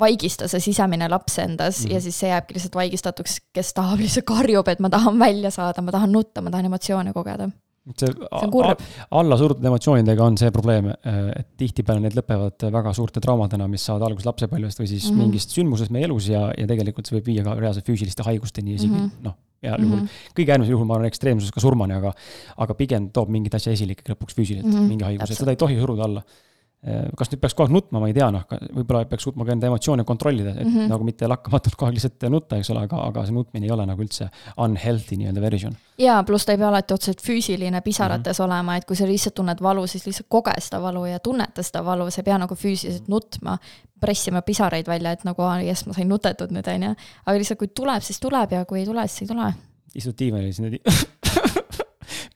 vaigista see sisemine laps endas mm -hmm. ja siis see jääbki lihtsalt vaigistatuks, kes tahab lihtsalt karjub, et ma tahan välja saada, ma tahan nutta, ma tahan emotsioone kogeda see, see alla surutud emotsioonidega on see probleem, äh, et tihtipeale need lõpevad väga suurte traumadena, mis saavad alguse lapsepõlvest või siis mm -hmm. mingist sündmusest meie elus ja, ja tegelikult see võib viia ka reaalselt füüsiliste haigusteni isegi mm -hmm. noh, heal juhul mm -hmm. kõige äärmisel juhul ma arvan ekstreemsuses ka surmani, aga, aga pigem toob mingit asja esile ikkagi lõpuks füüsiliselt mm, -hmm. mingi haigus, et seda ei tohi suruda alla kas nüüd peaks kogu aeg nutma, ma ei tea, noh, võib-olla peaks suutma ka enda emotsioone kontrollida, et mm -hmm. nagu mitte lakkamatult kogu aeg lihtsalt nutta, eks ole, aga, aga see nutmine ei ole nagu üldse unhealthy nii-öelda version. jaa, pluss ta ei pea alati otseselt füüsiline pisarates mm -hmm. olema, et kui sa lihtsalt tunned valu, siis lihtsalt koge seda valu ja tunneta seda valu, sa ei pea nagu füüsiliselt nutma, pressima pisaraid välja, et nagu jess, ma sain nutetud nüüd, on ju. aga lihtsalt kui tuleb, siis tuleb ja kui ei tule, siis ei tule. istud diivanil, siis niimoodi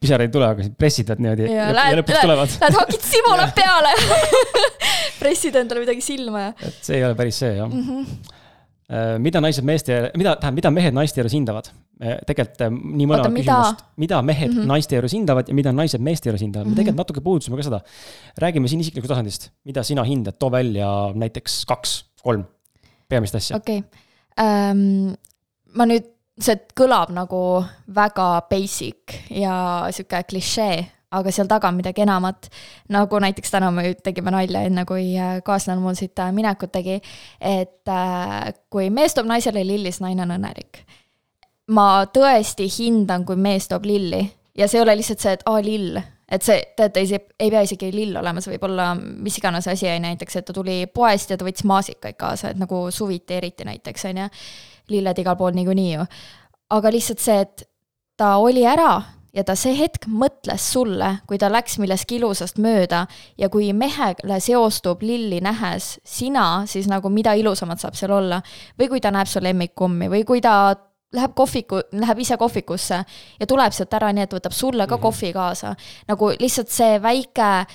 pisaraid ei tule, aga siis pressidad niimoodi ja, ja, ja lõpuks tulevad. Lähed hakid simulat peale pressid endale midagi silma ja. et see ei ole päris see jah mm. -hmm mida naised meeste, mida, tähendab, mida mehed naiste juures hindavad? Äh, tegelikult äh, nii mõlemat küsimust, mida mehed mm -hmm. naiste juures hindavad ja mida naised meeste juures hindavad mm, -hmm. me tegelikult natuke puudutasime ka seda. räägime siin isiklikust tasandist, mida sina hindad, too välja näiteks kaks, kolm peamist asja. okei okay. um,, ma nüüd see kõlab nagu väga basic ja sihuke klišee, aga seal taga on midagi enamat. nagu näiteks täna me tegime nalja, enne kui äh, kaaslane mul siit äh, minekut tegi, et äh, kui mees toob naisele lilli, siis naine on õnnelik. ma tõesti hindan, kui mees toob lilli ja see ei ole lihtsalt see, et aa, lill et see, teate, ei, pea isegi lill olema, see võib olla mis iganes asi, näiteks et ta tuli poest ja ta võttis maasikaid kaasa, et nagu suviti eriti näiteks, on ju lilled igal pool niikuinii ju. aga lihtsalt see, et ta oli ära ja ta see hetk mõtles sulle, kui ta läks millestki ilusast mööda ja kui mehele seostub lilli nähes sina, siis nagu mida ilusamat saab seal olla. või kui ta näeb su lemmikkummi või kui ta läheb kohviku, läheb ise kohvikusse ja tuleb sealt ära, nii et võtab sulle ka -hmm. kohvi kaasa. nagu lihtsalt see väike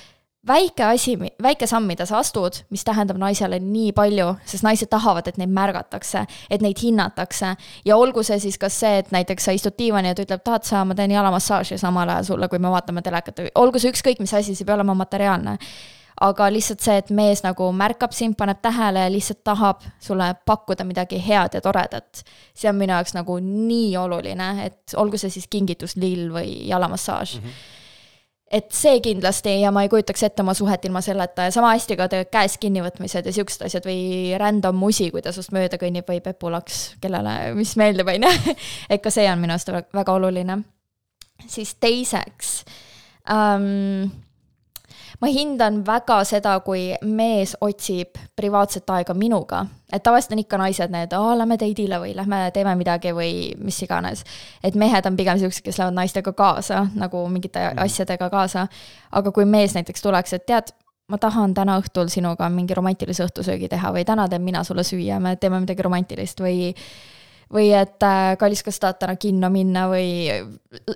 väike asi, väike samm, mida sa astud, mis tähendab naisele nii palju, sest naised tahavad, et neid märgatakse, et neid hinnatakse. ja olgu see siis kas see, et näiteks sa istud diivani ja ta ütleb, tahad sa, ma teen jalamassaaži samal ajal sulle, kui me vaatame telekat, olgu see ükskõik mis asi, see ei pea olema materiaalne. aga lihtsalt see, et mees nagu märkab sind, paneb tähele ja lihtsalt tahab sulle pakkuda midagi head ja toredat. see on minu jaoks nagu nii oluline, et olgu see siis kingitus, lill või jalamassaaž mm. -hmm et see kindlasti ja ma ei kujutaks ette oma suhet ilma selleta ja sama hästi ka käes kinnivõtmised ja siuksed asjad või random musi, kui ta sinust mööda kõnnib või pepulaks, kellele, mis meeldib, on ju. et ka see on minu arust väga oluline. siis teiseks um, ma hindan väga seda, kui mees otsib privaatset aega minuga. et tavaliselt on ikka naised need, aa, lähme date'ile või lähme teeme midagi või mis iganes. et mehed on pigem siuksed, kes lähevad naistega kaasa, nagu mingite mm. asjadega kaasa. aga kui mees näiteks tuleks, et tead, ma tahan täna õhtul sinuga mingi romantilise õhtusöögi teha või täna teen mina sulle süüa, me teeme midagi romantilist või või et äh, kallis, kas tahad täna kinno minna või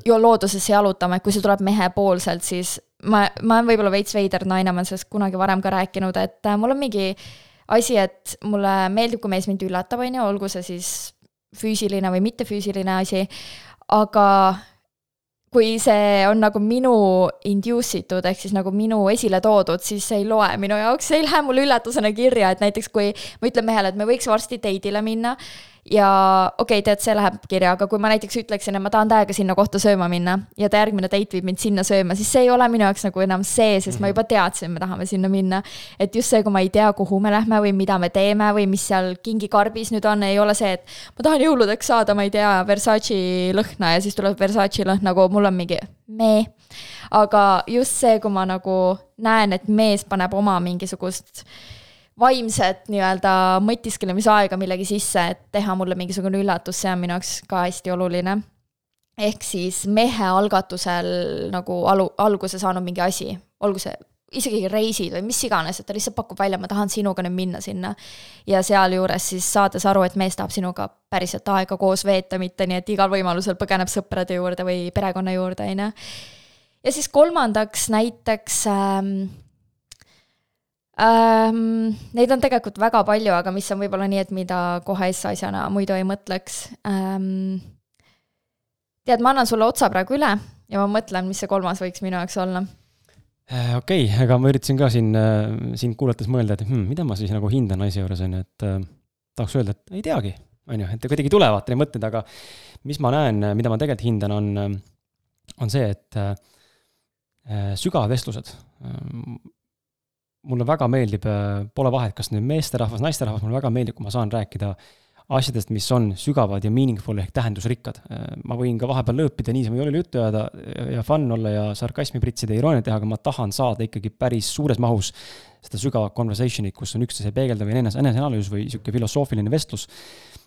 loodusesse jalutama, et kui see tuleb mehepoolselt, siis ma, ma olen võib-olla veits veider naine, ma olen sellest kunagi varem ka rääkinud, et äh, mul on mingi asi, et mulle meeldib, kui mees mind üllatab, on ju, olgu see siis füüsiline või mittefüüsiline asi, aga kui see on nagu minu induce itud, ehk siis nagu minu esile toodud, siis see ei loe minu jaoks, see ei lähe mulle üllatusena kirja, et näiteks kui ma ütlen mehele, et me võiks varsti date'ile minna ja okei okay,, tead, see läheb kirja, aga kui ma näiteks ütleksin, et ma tahan täiega sinna kohta sööma minna ja ta järgmine date viib mind sinna sööma, siis see ei ole minu jaoks nagu enam see, sest mm -hmm. ma mhm. juba teadsin, me tahame sinna minna. et just see, kui ma ei tea, kuhu me lähme või mida me teeme või mis seal kingikarbis nüüd on, ei ole see, et ma tahan jõuludeks saada, ma ei tea, Versace lõhna ja siis tuleb Versace lõhn, nagu mul on mingi me. aga just see, kui ma nagu näen, et mees paneb oma mingisugust vaimset nii-öelda mõtisklemisaega millegi sisse, et teha mulle mingisugune üllatus, see on minu jaoks ka hästi oluline. ehk siis mehe algatusel nagu alu, alguse saanud mingi asi, olgu see isegi reisid või mis iganes, et ta lihtsalt pakub välja, ma tahan sinuga nüüd minna sinna. ja sealjuures siis saades aru, et mees tahab sinuga päriselt aega koos veeta, mitte nii, et igal võimalusel põgeneb sõprade juurde või perekonna juurde, on ju. ja siis kolmandaks näiteks ähm, ähm,? Neid on tegelikult väga palju, aga mis on võib-olla nii, et mida kohe S-asjana muidu ei mõtleks ähm,. tead, ma annan sulle otsa praegu üle ja ma mõtlen, mis see kolmas võiks minu jaoks olla äh, okei okay,, aga ma üritasin ka siin äh,, sind kuulates mõelda, et hmm, mida ma siis nagu hindan naise juures, on ju, et äh, tahaks öelda, et ei teagi, on ju, et kuidagi tulevad need mõtted, aga mis ma näen, mida ma tegelikult hindan, on, on see, et äh, sügavvestlused mulle väga meeldib, äh, pole vahet, kas nüüd meesterahvas, naisterahvas, mulle väga meeldib, kui ma saan rääkida asjadest, mis on sügavad ja meaningful ehk tähendusrikkad. Äh, ma võin ka vahepeal lõõpida, niisama joonil juttu ajada ja fun olla ja sarkasmi pritsida irooniat teha, aga ma tahan saada ikkagi päris suures mahus seda sügavat conversation'it, kus on üksteise peegeldav ja enese, eneseanalüüs või niisugune filosoofiline vestlus.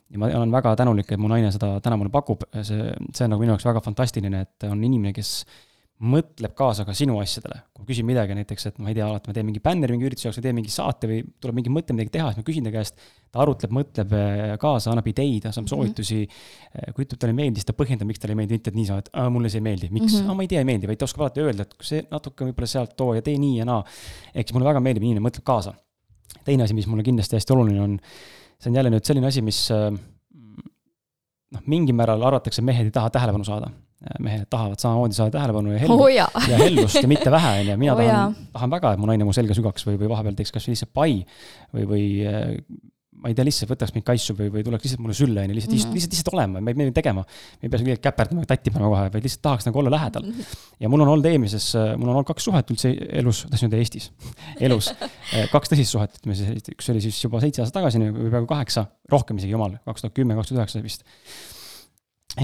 ja ma olen väga tänulik, et mu naine seda täna mulle pakub, see, see on nagu minu jaoks väga fantastiline, et on inimene, kes mõtleb kaasa ka sinu asjadele. kui ma küsin midagi näiteks, et ma ei tea, alati ma teen mingi bänneri mingi ürituse jaoks või teen mingi saate või tuleb mingi mõte midagi teha, siis ma küsin ta käest, ta arutleb, mõtleb eh, kaasa, annab ideid, annab mhm. soovitusi mm. -hmm. kui ütleb, talle ei meeldi, siis ta põhjendab, miks talle ei meeldi, mitte et niisama, et mulle see ei meeldi, miks mm, -hmm. ma ei tea, ei meeldi, vaid ta oskab alati öelda, et see natuke võib-olla sealt too ja tee nii ja naa. ehk siis mulle väga meeldib, inimene mõtleb kaasa. teine asi, mis mulle kindlasti hästi oluline on, see on jälle nüüd selline asi, mis eh, noh, mingil määral arvatakse, mehed ei taha tähelepanu saada mehed tahavad samamoodi saada tähelepanu ja hellust oh, ja hellust ja mitte vähe, on ju, mina oh, tahan, tahan väga, et mu naine mu selga sügaks või, või vahepeal teeks kas või lihtsalt pai või, või äh, ma ei tea, lihtsalt võtaks mind kaisu või, või tuleks lihtsalt mulle sülle, on ju, lihtsalt mm, -hmm. lihtsalt, lihtsalt olema, me ei pea tegema. me ei pea seal käperdama tatti panema kohe, vaid lihtsalt tahaks nagu olla lähedal. -hmm. ja mul on olnud eelmises, mul on olnud kaks suhet üldse elus, tahtsin öelda Eestis, elus. Äh, kaks tõsist suhet, ütleme siis, üks oli siis juba seitse aastat tagasi või peaaegu kaheksa, rohkem isegi, jumal, kaks tuhat kümme, kaks tuhat üheksa vist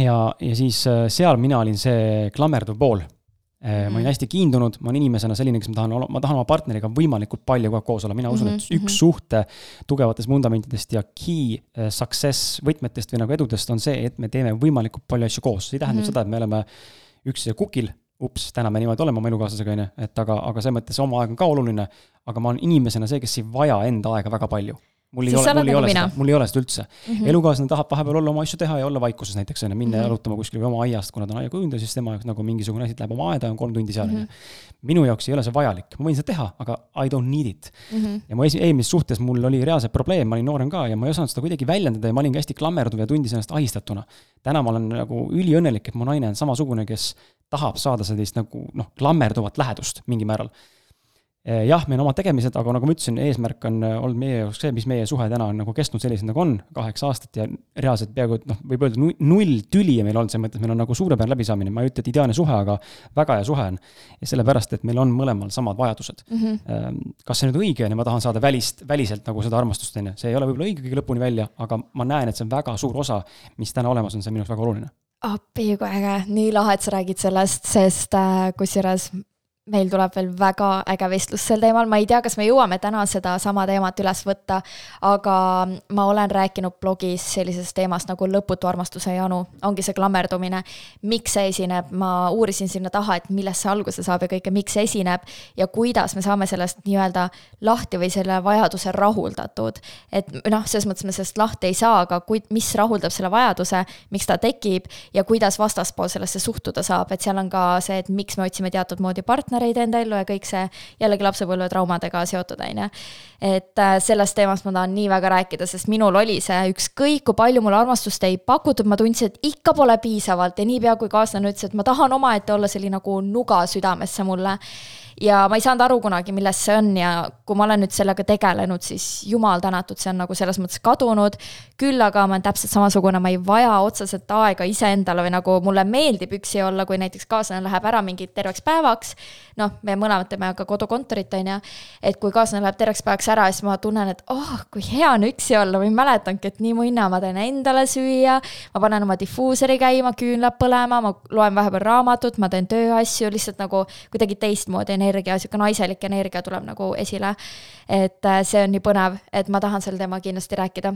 ja, ja siis äh, seal mina olin see klammerduv pool mm. -hmm. ma olin mhm. hästi kiindunud, ma olen inimesena selline, kes ma tahan, ma tahan oma partneriga võimalikult palju kogu aeg koos olla, mina usun, et mhm, üks mhm. suhte tugevatest vundamentidest ja key äh, success võtmetest või nagu edudest on see, et me teeme võimalikult palju asju koos, see ei tähenda mm -hmm. seda, et me oleme üksteise kukil ups, täna me niimoodi oleme oma elukaaslasega, on ju, et aga, aga selles mõttes oma aeg on ka oluline, aga ma olen inimesena see, kes ei vaja enda aega väga palju mul ei Siis ole, mul ei nagu ole mina. seda, mul ei ole seda üldse mm. -hmm.. elukaaslane tahab vahepeal olla oma asju teha ja olla vaikuses näiteks on ju, minna mm. -hmm. jalutama kuskil või oma aiast, kuna ta on aiakujundaja, siis tema jaoks nagu mingisugune asi, et läheb oma aeda ja on kolm tundi seal on Mhm. ju. minu jaoks ei ole see vajalik, ma võin seda teha, aga I don't need it. Mhm. ja mu eelmises suhtes mul oli reaalselt probleem, ma olin noorem ka ja ma ei osanud seda kuidagi väljendada ja ma olingi hästi klammerduv ja tundis ennast ahistatuna. täna ma olen nagu üliõnnelik, et mu naine on samasugune, kes tahab saada sellist nagu noh, klammerduvat lähedust mingil määral. jah, meil on omad tegemised, aga nagu ma ütlesin, eesmärk on äh, olnud meie jaoks see, mis meie suhe täna on nagu kestnud sellisena, nagu on, kaheksa aastat ja reaalselt peaaegu et noh, võib öelda nu- null tüli on meil olnud, selles mõttes meil on nagu suurepärane läbisaamine, ma ei ütle, et ideaalne suhe, aga väga hea suhe on. ja sellepärast, et meil on mõlemal samad vajadused. Mhm. kas see nüüd õige on ja ma tahan saada välist, väliselt nagu seda armastust, on ju, see ei ole võib-olla õige kõige lõpuni välja, aga ma näen, et see on väga suur osa, mis täna olemas on, see on minu jaoks väga oluline. appi kui äge, nii lahe, et sa räägid sellest, sest äh, kusjuures meil tuleb veel väga äge vestlus sel teemal, ma ei tea, kas me jõuame täna sedasama teemat üles võtta, aga ma olen rääkinud blogis sellisest teemast nagu lõputu armastuse janu, ongi see klammerdumine. miks see esineb, ma uurisin sinna taha, et millest see alguse saab ja kõike, miks see esineb ja kuidas me saame sellest nii-öelda lahti või selle vajaduse rahuldatud. et noh, selles mõttes me sellest lahti ei saa, aga kui, mis rahuldab selle vajaduse, miks ta tekib ja kuidas vastaspool sellesse suhtuda saab, et seal on ka see, et miks me otsime teatud moodi partnereid enda ellu ja kõik see jällegi lapsepõlvetraumadega seotud, on ju. et äh, sellest teemast ma tahan nii väga rääkida, sest minul oli see ükskõik, kui palju mulle armastust ei pakutud, ma tundsin, et ikka pole piisavalt ja niipea kui kaaslane ütles, et ma tahan omaette olla, see oli nagu nuga südamesse mulle ja ma ei saanud aru kunagi, milles see on ja kui ma olen nüüd sellega tegelenud, siis jumal tänatud, see on nagu selles mõttes kadunud. küll aga ma olen täpselt samasugune, ma ei vaja otseselt aega iseendale või nagu mulle meeldib üksi olla, kui näiteks kaaslane läheb ära mingi terveks päevaks. noh, me mõlemad teeme ka kodukontorit, on ju. et kui kaaslane läheb terveks päevaks ära, siis ma tunnen, et oh, kui hea on üksi olla, ma ei mäletanudki, et nii munna, ma teen endale süüa. ma panen oma difuusori käima, küünlad põlema, ma loen vahepeal raamatut, ma teen tööasju lihtsalt nagu kuidagi teistmoodi energia, sihuke naiselik energia tuleb nagu esile. et äh, see on nii põnev, et ma tahan sel teemal kindlasti rääkida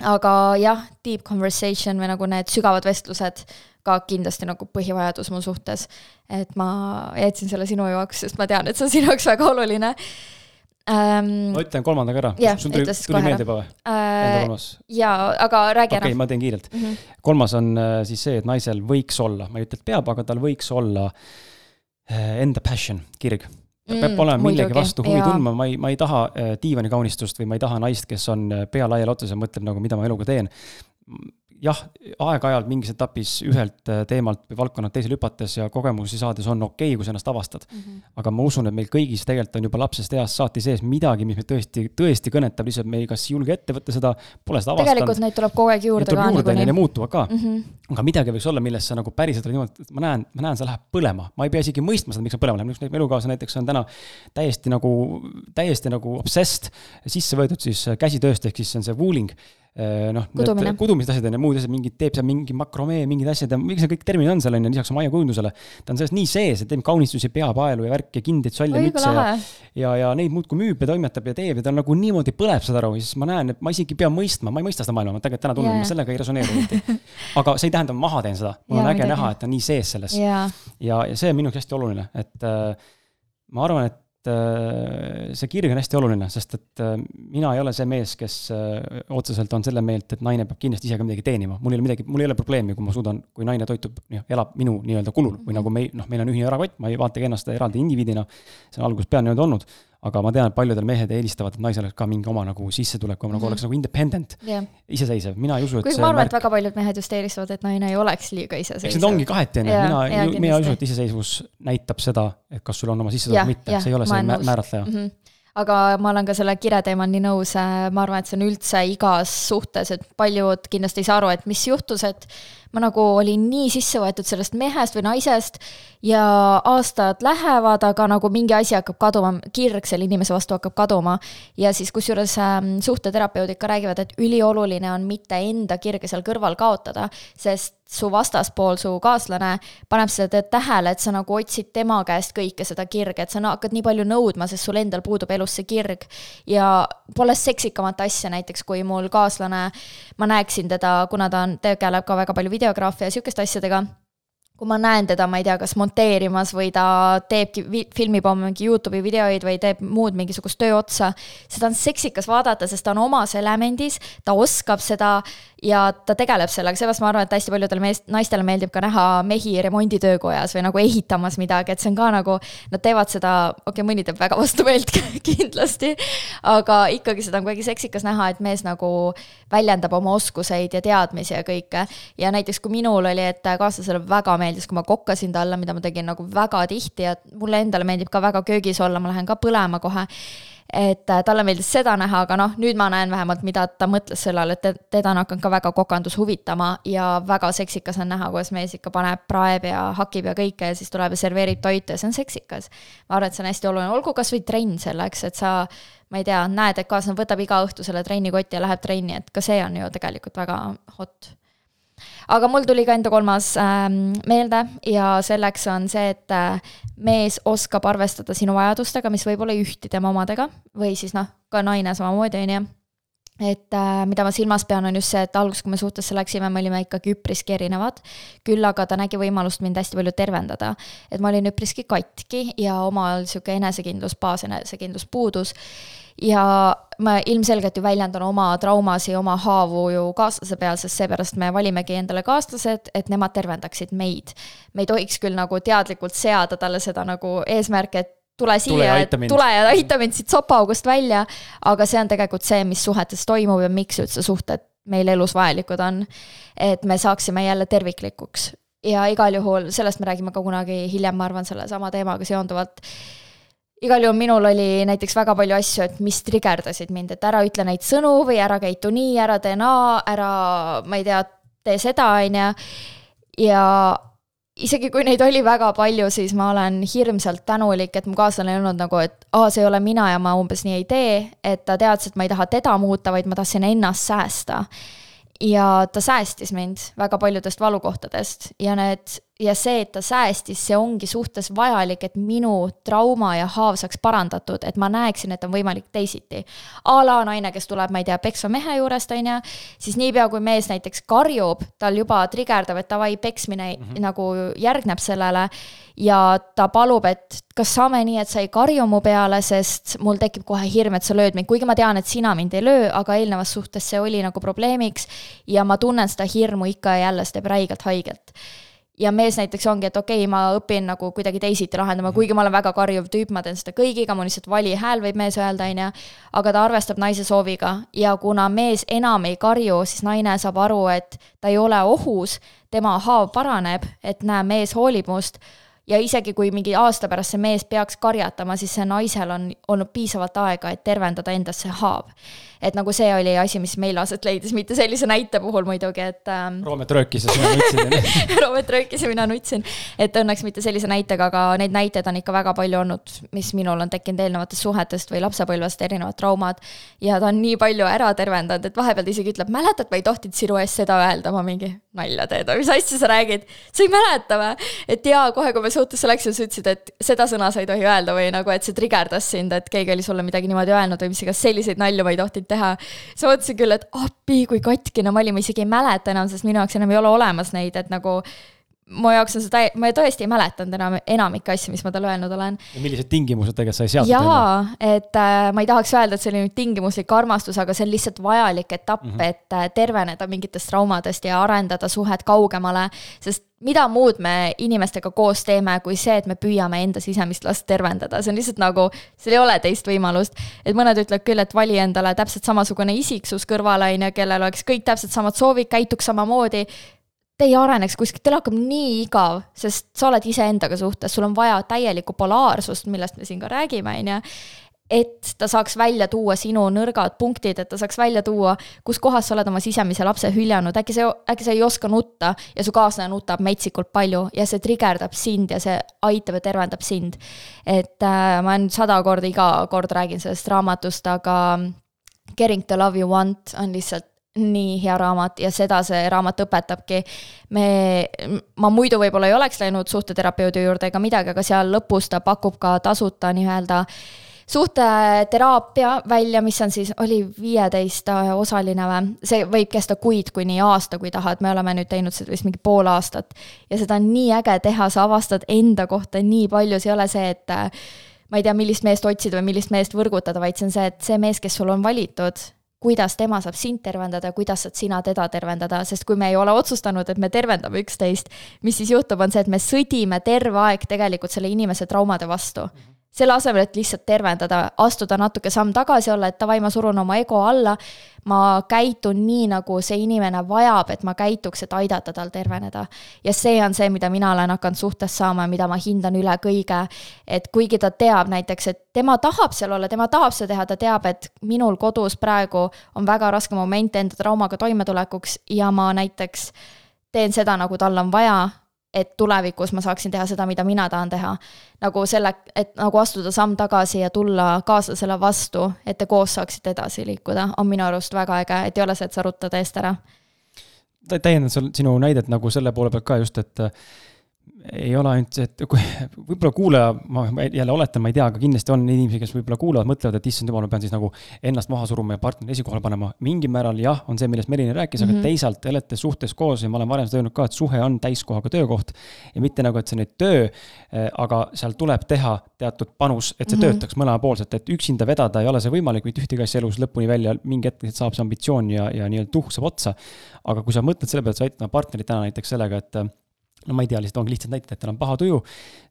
aga jah, deep conversation või nagu need sügavad vestlused ka kindlasti nagu põhivajadus mu suhtes. et ma jätsin selle sinu jaoks, sest ma tean, et see on sinu jaoks väga oluline ähm, ma. ütlen kolmandaga ära Jah, sul tuli, tuli meelde juba või? Äh, jaa, aga räägi okei okay,, ära ma teen kiirelt. mm. -hmm. kolmas on äh, siis see, et naisel võiks olla, ma ei ütle, et peab, aga tal võiks olla äh, enda passion, kirg. ta peab olema millegi vastu huvi tundma, ma ei, ma ei taha äh, diivanikaunistust või ma ei taha naist, kes on äh, pea laiali otsas ja mõtleb nagu, mida ma eluga teen. jah, aeg-ajalt mingis etapis ühelt äh, teemalt või valdkonnalt teisele hüpates ja kogemusi saades on okei okay,, kui sa ennast avastad. Mm -hmm. aga ma usun, et meil kõigis tegelikult on juba lapsest east saati sees midagi, mis meid tõesti, tõesti kõnetab, lihtsalt me ei kas ei julge ette võtta seda, pole seda avastanud. tegelikult neid tuleb kogu aeg juurde ka juurde, neile niikuinii. muutuvad ka Mm -hmm. aga midagi võiks olla, milles sa nagu päriselt oled niimoodi, et ma näen, ma näen, see läheb põlema, ma ei pea isegi mõistma seda, miks see põlema läheb, mu elukaaslane näiteks on täna täiesti nagu, täiesti nagu obsessed sisse võetud siis käsitööst, ehk siis see on see wooling. noh, Kudumine. kudumised asjad on ja muud asjad, mingid teeb seal mingi makromee, mingid asjad ja miks need kõik terminid on seal on ju, lisaks oma aiakujundusele. ta on sellest nii sees, et teeb kaunistusi, peapaelu ja värki ja oi kui mütse ja ja, ja neid muudkui müüb ja toimetab ja teeb ja ta nagu niimoodi põleb seda aru siis ma näen, et ma isegi ei pea mõistma, ma ei mõista seda maailma, ma tegelikult täna tunnen yeah., ma sellega ei resoneeru eriti. aga see ei tähenda, ma maha teen seda, mul on äge näha, et ta on nii sees selles jaa, ja, ja see on minu jaoks hästi oluline, et äh, ma arvan, et äh, see kirg on hästi oluline, sest et äh, mina ei ole see mees, kes äh, otseselt on selle meelt, et naine peab kindlasti ise ka midagi teenima, mul ei ole midagi, mul ei ole probleemi, kui ma suudan, kui naine toitub, noh, elab minu nii-öelda kulul. Või nagu me, noh, meil on ühine erakott, ma ei vaatagi ennast eraldi indiviidina, see on algusest peale niimoodi olnud, aga ma tean, et paljudel mehed eelistavad, et naisel oleks ka mingi oma nagu sissetulek, nagu Mhm. oleks nagu independent, jah. iseseisev, mina ei usu, et kuigi ma arvan, et märk väga paljud mehed just eelistavad, et naine ei oleks liiga iseseisev. eks need ongi kaheti, on ju, Jaa, mina mina ei usu, et iseseisvus näitab seda, et kas sul on oma sissetulek või mitte see ei ole see määratleja. mm. -hmm. aga ma olen ka selle kire teemal nii nõus, ma arvan, et see on üldse igas suhtes, et paljud kindlasti ei saa aru, et mis juhtus, et ma nagu olin nii sisse võetud sellest mehest või naisest ja aastad lähevad, aga nagu mingi asi hakkab kaduma, kirg selle inimese vastu hakkab kaduma. ja siis kusjuures ähm, suhteterapeudid ka räägivad, et ülioluline on mitte enda kirge seal kõrval kaotada, sest su vastaspool, su kaaslane paneb seda tähele, et sa nagu otsid tema käest kõike seda kirge, et sa hakkad nii palju nõudma, sest sul endal puudub elus see kirg. ja pole seksikamat asja näiteks, kui mul kaaslane, ma näeksin teda, kuna ta on, tegeleb ka väga palju videograafia ja sihukeste asjadega kui ma näen teda, ma ei tea, kas monteerimas või ta teebki, filmib oma mingi Youtube'i videoid või teeb muud mingisugust töö otsa, seda on seksikas vaadata, sest ta on omas elemendis, ta oskab seda ja ta tegeleb sellega, seepärast ma arvan, et hästi paljudele meest, naistele meeldib ka näha mehi remonditöökojas või nagu ehitamas midagi, et see on ka nagu, nad teevad seda, okei okay,, mõni teeb väga vastumeelt kindlasti, aga ikkagi seda on kuidagi seksikas näha, et mees nagu väljendab oma oskuseid ja teadmisi ja kõike. ja näiteks kui minul oli, et kaaslasele väga meeldis, kui ma kokkasin talle, mida ma tegin nagu väga tihti ja mulle endale meeldib ka väga köögis olla, ma lähen ka põlema kohe et äh, talle meeldis seda näha, aga noh, nüüd ma näen vähemalt, mida ta mõtles selle all, et teda on hakanud ka väga kokandus huvitama ja väga seksikas on näha, kuidas mees ikka paneb, praeb ja hakib ja kõike ja siis tuleb ja serveerib toitu ja see on seksikas. ma arvan, et see on hästi oluline, olgu kasvõi trenn selleks, et sa ma ei tea, näed, et kaaslane võtab iga õhtu selle trennikoti ja läheb trenni, et ka see on ju tegelikult väga hot aga mul tuli ka enda kolmas äh, meelde ja selleks on see, et äh, mees oskab arvestada sinu vajadustega, mis võib-olla ei ühti tema omadega või siis noh, ka naine samamoodi, on ju et äh, mida ma silmas pean, on just see, et alguses, kui me suhtesse läksime, me olime ikkagi üpriski erinevad. küll aga ta nägi võimalust mind hästi palju tervendada. et ma olin üpriski katki ja omal sihuke enesekindlus, baasenesekindlus puudus ja ma ilmselgelt ju väljendan oma traumasid, oma haavu ju kaaslase peal, sest seepärast me valimegi endale kaaslased, et nemad tervendaksid meid. me ei tohiks küll nagu teadlikult seada talle seda nagu eesmärki, et tule siia, tule ja aita mind siit sopaaugust välja, aga see on tegelikult see, mis suhetes toimub ja miks üldse suhted meil elus vajalikud on. et me saaksime jälle terviklikuks ja igal juhul sellest me räägime ka kunagi hiljem, ma arvan, sellesama teemaga seonduvalt igal juhul minul oli näiteks väga palju asju, et mis trigerdasid mind, et ära ütle neid sõnu või ära käitu nii, ära tee naa, ära, ma ei tea, tee seda, on ju. ja isegi kui neid oli väga palju, siis ma olen hirmsalt tänulik, et mu kaaslane ei olnud nagu, et aa, see ei ole mina ja ma umbes nii ei tee, et ta teadis, et ma ei taha teda muuta, vaid ma tahtsin ennast säästa. ja ta säästis mind väga paljudest valukohtadest ja need ja see, et ta säästis, see ongi suhtes vajalik, et minu trauma ja haav saaks parandatud, et ma näeksin, et on võimalik teisiti. a la naine, kes tuleb, ma ei tea, peksva mehe juurest, on ju, siis niipea, kui mees näiteks karjub, tal juba trigerdab, et davai, peksmine mm -hmm. nagu järgneb sellele ja ta palub, et kas saame nii, et sa ei karju mu peale, sest mul tekib kohe hirm, et sa lööd mind, kuigi ma tean, et sina mind ei löö, aga eelnevas suhtes see oli nagu probleemiks ja ma tunnen seda hirmu ikka ja jälle, see teeb räigelt haiget ja mees näiteks ongi, et okei okay,, ma õpin nagu kuidagi teisiti lahendama, mhm. kuigi ma olen väga karjuv tüüp, ma teen seda kõigiga, mul lihtsalt vali hääl võib mees öelda, on ju. aga ta arvestab naise sooviga ja kuna mees enam ei karju, siis naine saab aru, et ta ei ole ohus, tema haav paraneb, et näe, mees hoolib must ja isegi kui mingi aasta pärast see mees peaks karjatama, siis see naisel on olnud piisavalt aega, et tervendada endas see haav et nagu see oli asi, mis meil aset leidis, mitte sellise näite puhul muidugi, et ähm.... Roomet röökis ja sina nutsid Roomet röökis ja mina nutsin, et õnneks mitte sellise näitega, aga neid näiteid on ikka väga palju olnud, mis minul on tekkinud eelnevatest suhetest või lapsepõlvest, erinevad traumad. ja ta on nii palju ära tervendanud, et vahepeal ta isegi ütleb, mäletad, ma ei tohtinud sinu eest seda öelda, ma mingi nalja teed või mis asja sa räägid, sa ei mäleta või? et jaa, kohe kui me suhtesse läksime, sa ütlesid, et seda sõna sa ei tohi öelda või nagu, et see trigerdas sind, et keegi oli sulle midagi niimoodi öelnud või mis iganes, selliseid nalju ma ei tohtinud teha. siis ma mõtlesin küll, et appi, kui katkine ma olin, ma isegi ei mäleta enam, sest minu jaoks enam ei ole olemas neid, et nagu mu jaoks on see, ma tõesti ei mäletanud enam enamikke asju, mis ma talle öelnud olen. ja millised tingimused tegelikult sai seatud? jaa, et äh, ma ei tahaks öelda, et see oli nüüd tingimuslik armastus, aga see on lihtsalt vajalik etapp mm, -hmm. et äh, terveneda mingitest traumadest ja arendada suhet kaugemale, sest mida muud me inimestega koos teeme, kui see, et me püüame enda sisemist last tervendada, see on lihtsalt nagu, seal ei ole teist võimalust. et mõned ütlevad küll, et vali endale täpselt samasugune isiksus kõrvale, on ju, kellel oleks kõik täpselt samad soovid, käituks samamoodi te ei areneks kuskilt, teil hakkab nii igav, sest sa oled iseendaga suhtes, sul on vaja täielikku polaarsust, millest me siin ka räägime, on ju et ta saaks välja tuua sinu nõrgad punktid, et ta saaks välja tuua, kus kohas sa oled oma sisemise lapse hüljanud, äkki sa, äkki sa ei oska nutta ja su kaaslane nutab metsikult palju ja see trigerdab sind ja see aitab ja tervendab sind. et äh, ma nüüd sada korda, iga kord räägin sellest raamatust, aga Getting to love you want on lihtsalt nii hea raamat ja seda see raamat õpetabki. me, ma muidu võib-olla ei oleks läinud suhteterapeudi juurde ega midagi, aga seal lõpus ta pakub ka tasuta nii-öelda suhteteraapia välja, mis on siis, oli viieteist osaline või, see võib kesta kuid kuni aasta, kui tahad, me oleme nüüd teinud seda vist mingi pool aastat. ja seda on nii äge teha, sa avastad enda kohta nii palju, see ei ole see, et ma ei tea, millist meest otsida või millist meest võrgutada, vaid see on see, et see mees, kes sul on valitud, kuidas tema saab sind tervendada kuidas saad sina teda tervendada, sest kui me ei ole otsustanud, et me tervendame üksteist, mis siis juhtub, on see, et me sõdime terve aeg tegelikult selle inimese traumade vastu mm. -hmm selle asemel, et lihtsalt tervendada, astuda natuke samm tagasi, olla, et davai, ma surun oma ego alla, ma käitun nii, nagu see inimene vajab, et ma käituks, et aidata tal terveneda. ja see on see, mida mina olen hakanud suhtes saama ja mida ma hindan üle kõige, et kuigi ta teab näiteks, et tema tahab seal olla, tema tahab seda teha, ta teab, et minul kodus praegu on väga raske moment enda traumaga toimetulekuks ja ma näiteks teen seda, nagu tal on vaja et tulevikus ma saaksin teha seda, mida mina tahan teha. nagu selle, et nagu astuda samm tagasi ja tulla kaaslasele vastu, et te koos saaksite edasi liikuda, on minu arust väga äge, et ei ole see, et sa ruttad eest ära. täiendan sul sinu näidet nagu selle poole pealt ka just, et ei ole ainult see, et kui võib-olla kuulaja, ma jälle oletan, ma ei tea, aga kindlasti on inimesi, kes võib-olla kuulavad, mõtlevad, et issand jumal, ma pean siis nagu ennast maha suruma ja partneri esikohale panema. mingil määral jah, on see, millest Merini rääkis mm, -hmm. aga mhm. teisalt te olete suhtes koos ja ma olen varem seda öelnud ka, et suhe on täiskohaga töökoht. ja mitte nagu, et see on nüüd töö, eh, aga seal tuleb teha teatud panus, et see mm -hmm. töötaks mõlemapoolselt, et üksinda vedada ei ole see võimalik mitte ühtegi asja elus lõpuni välja, mingi hetk saab see ambitsioon ja, ja nii-öelda tuhk saab otsa. aga kui sa mõtled selle peale, et sa aitad oma partnerit täna näiteks sellega, et no ma ei tea, lihtsalt ongi lihtsalt näited, et tal on paha tuju,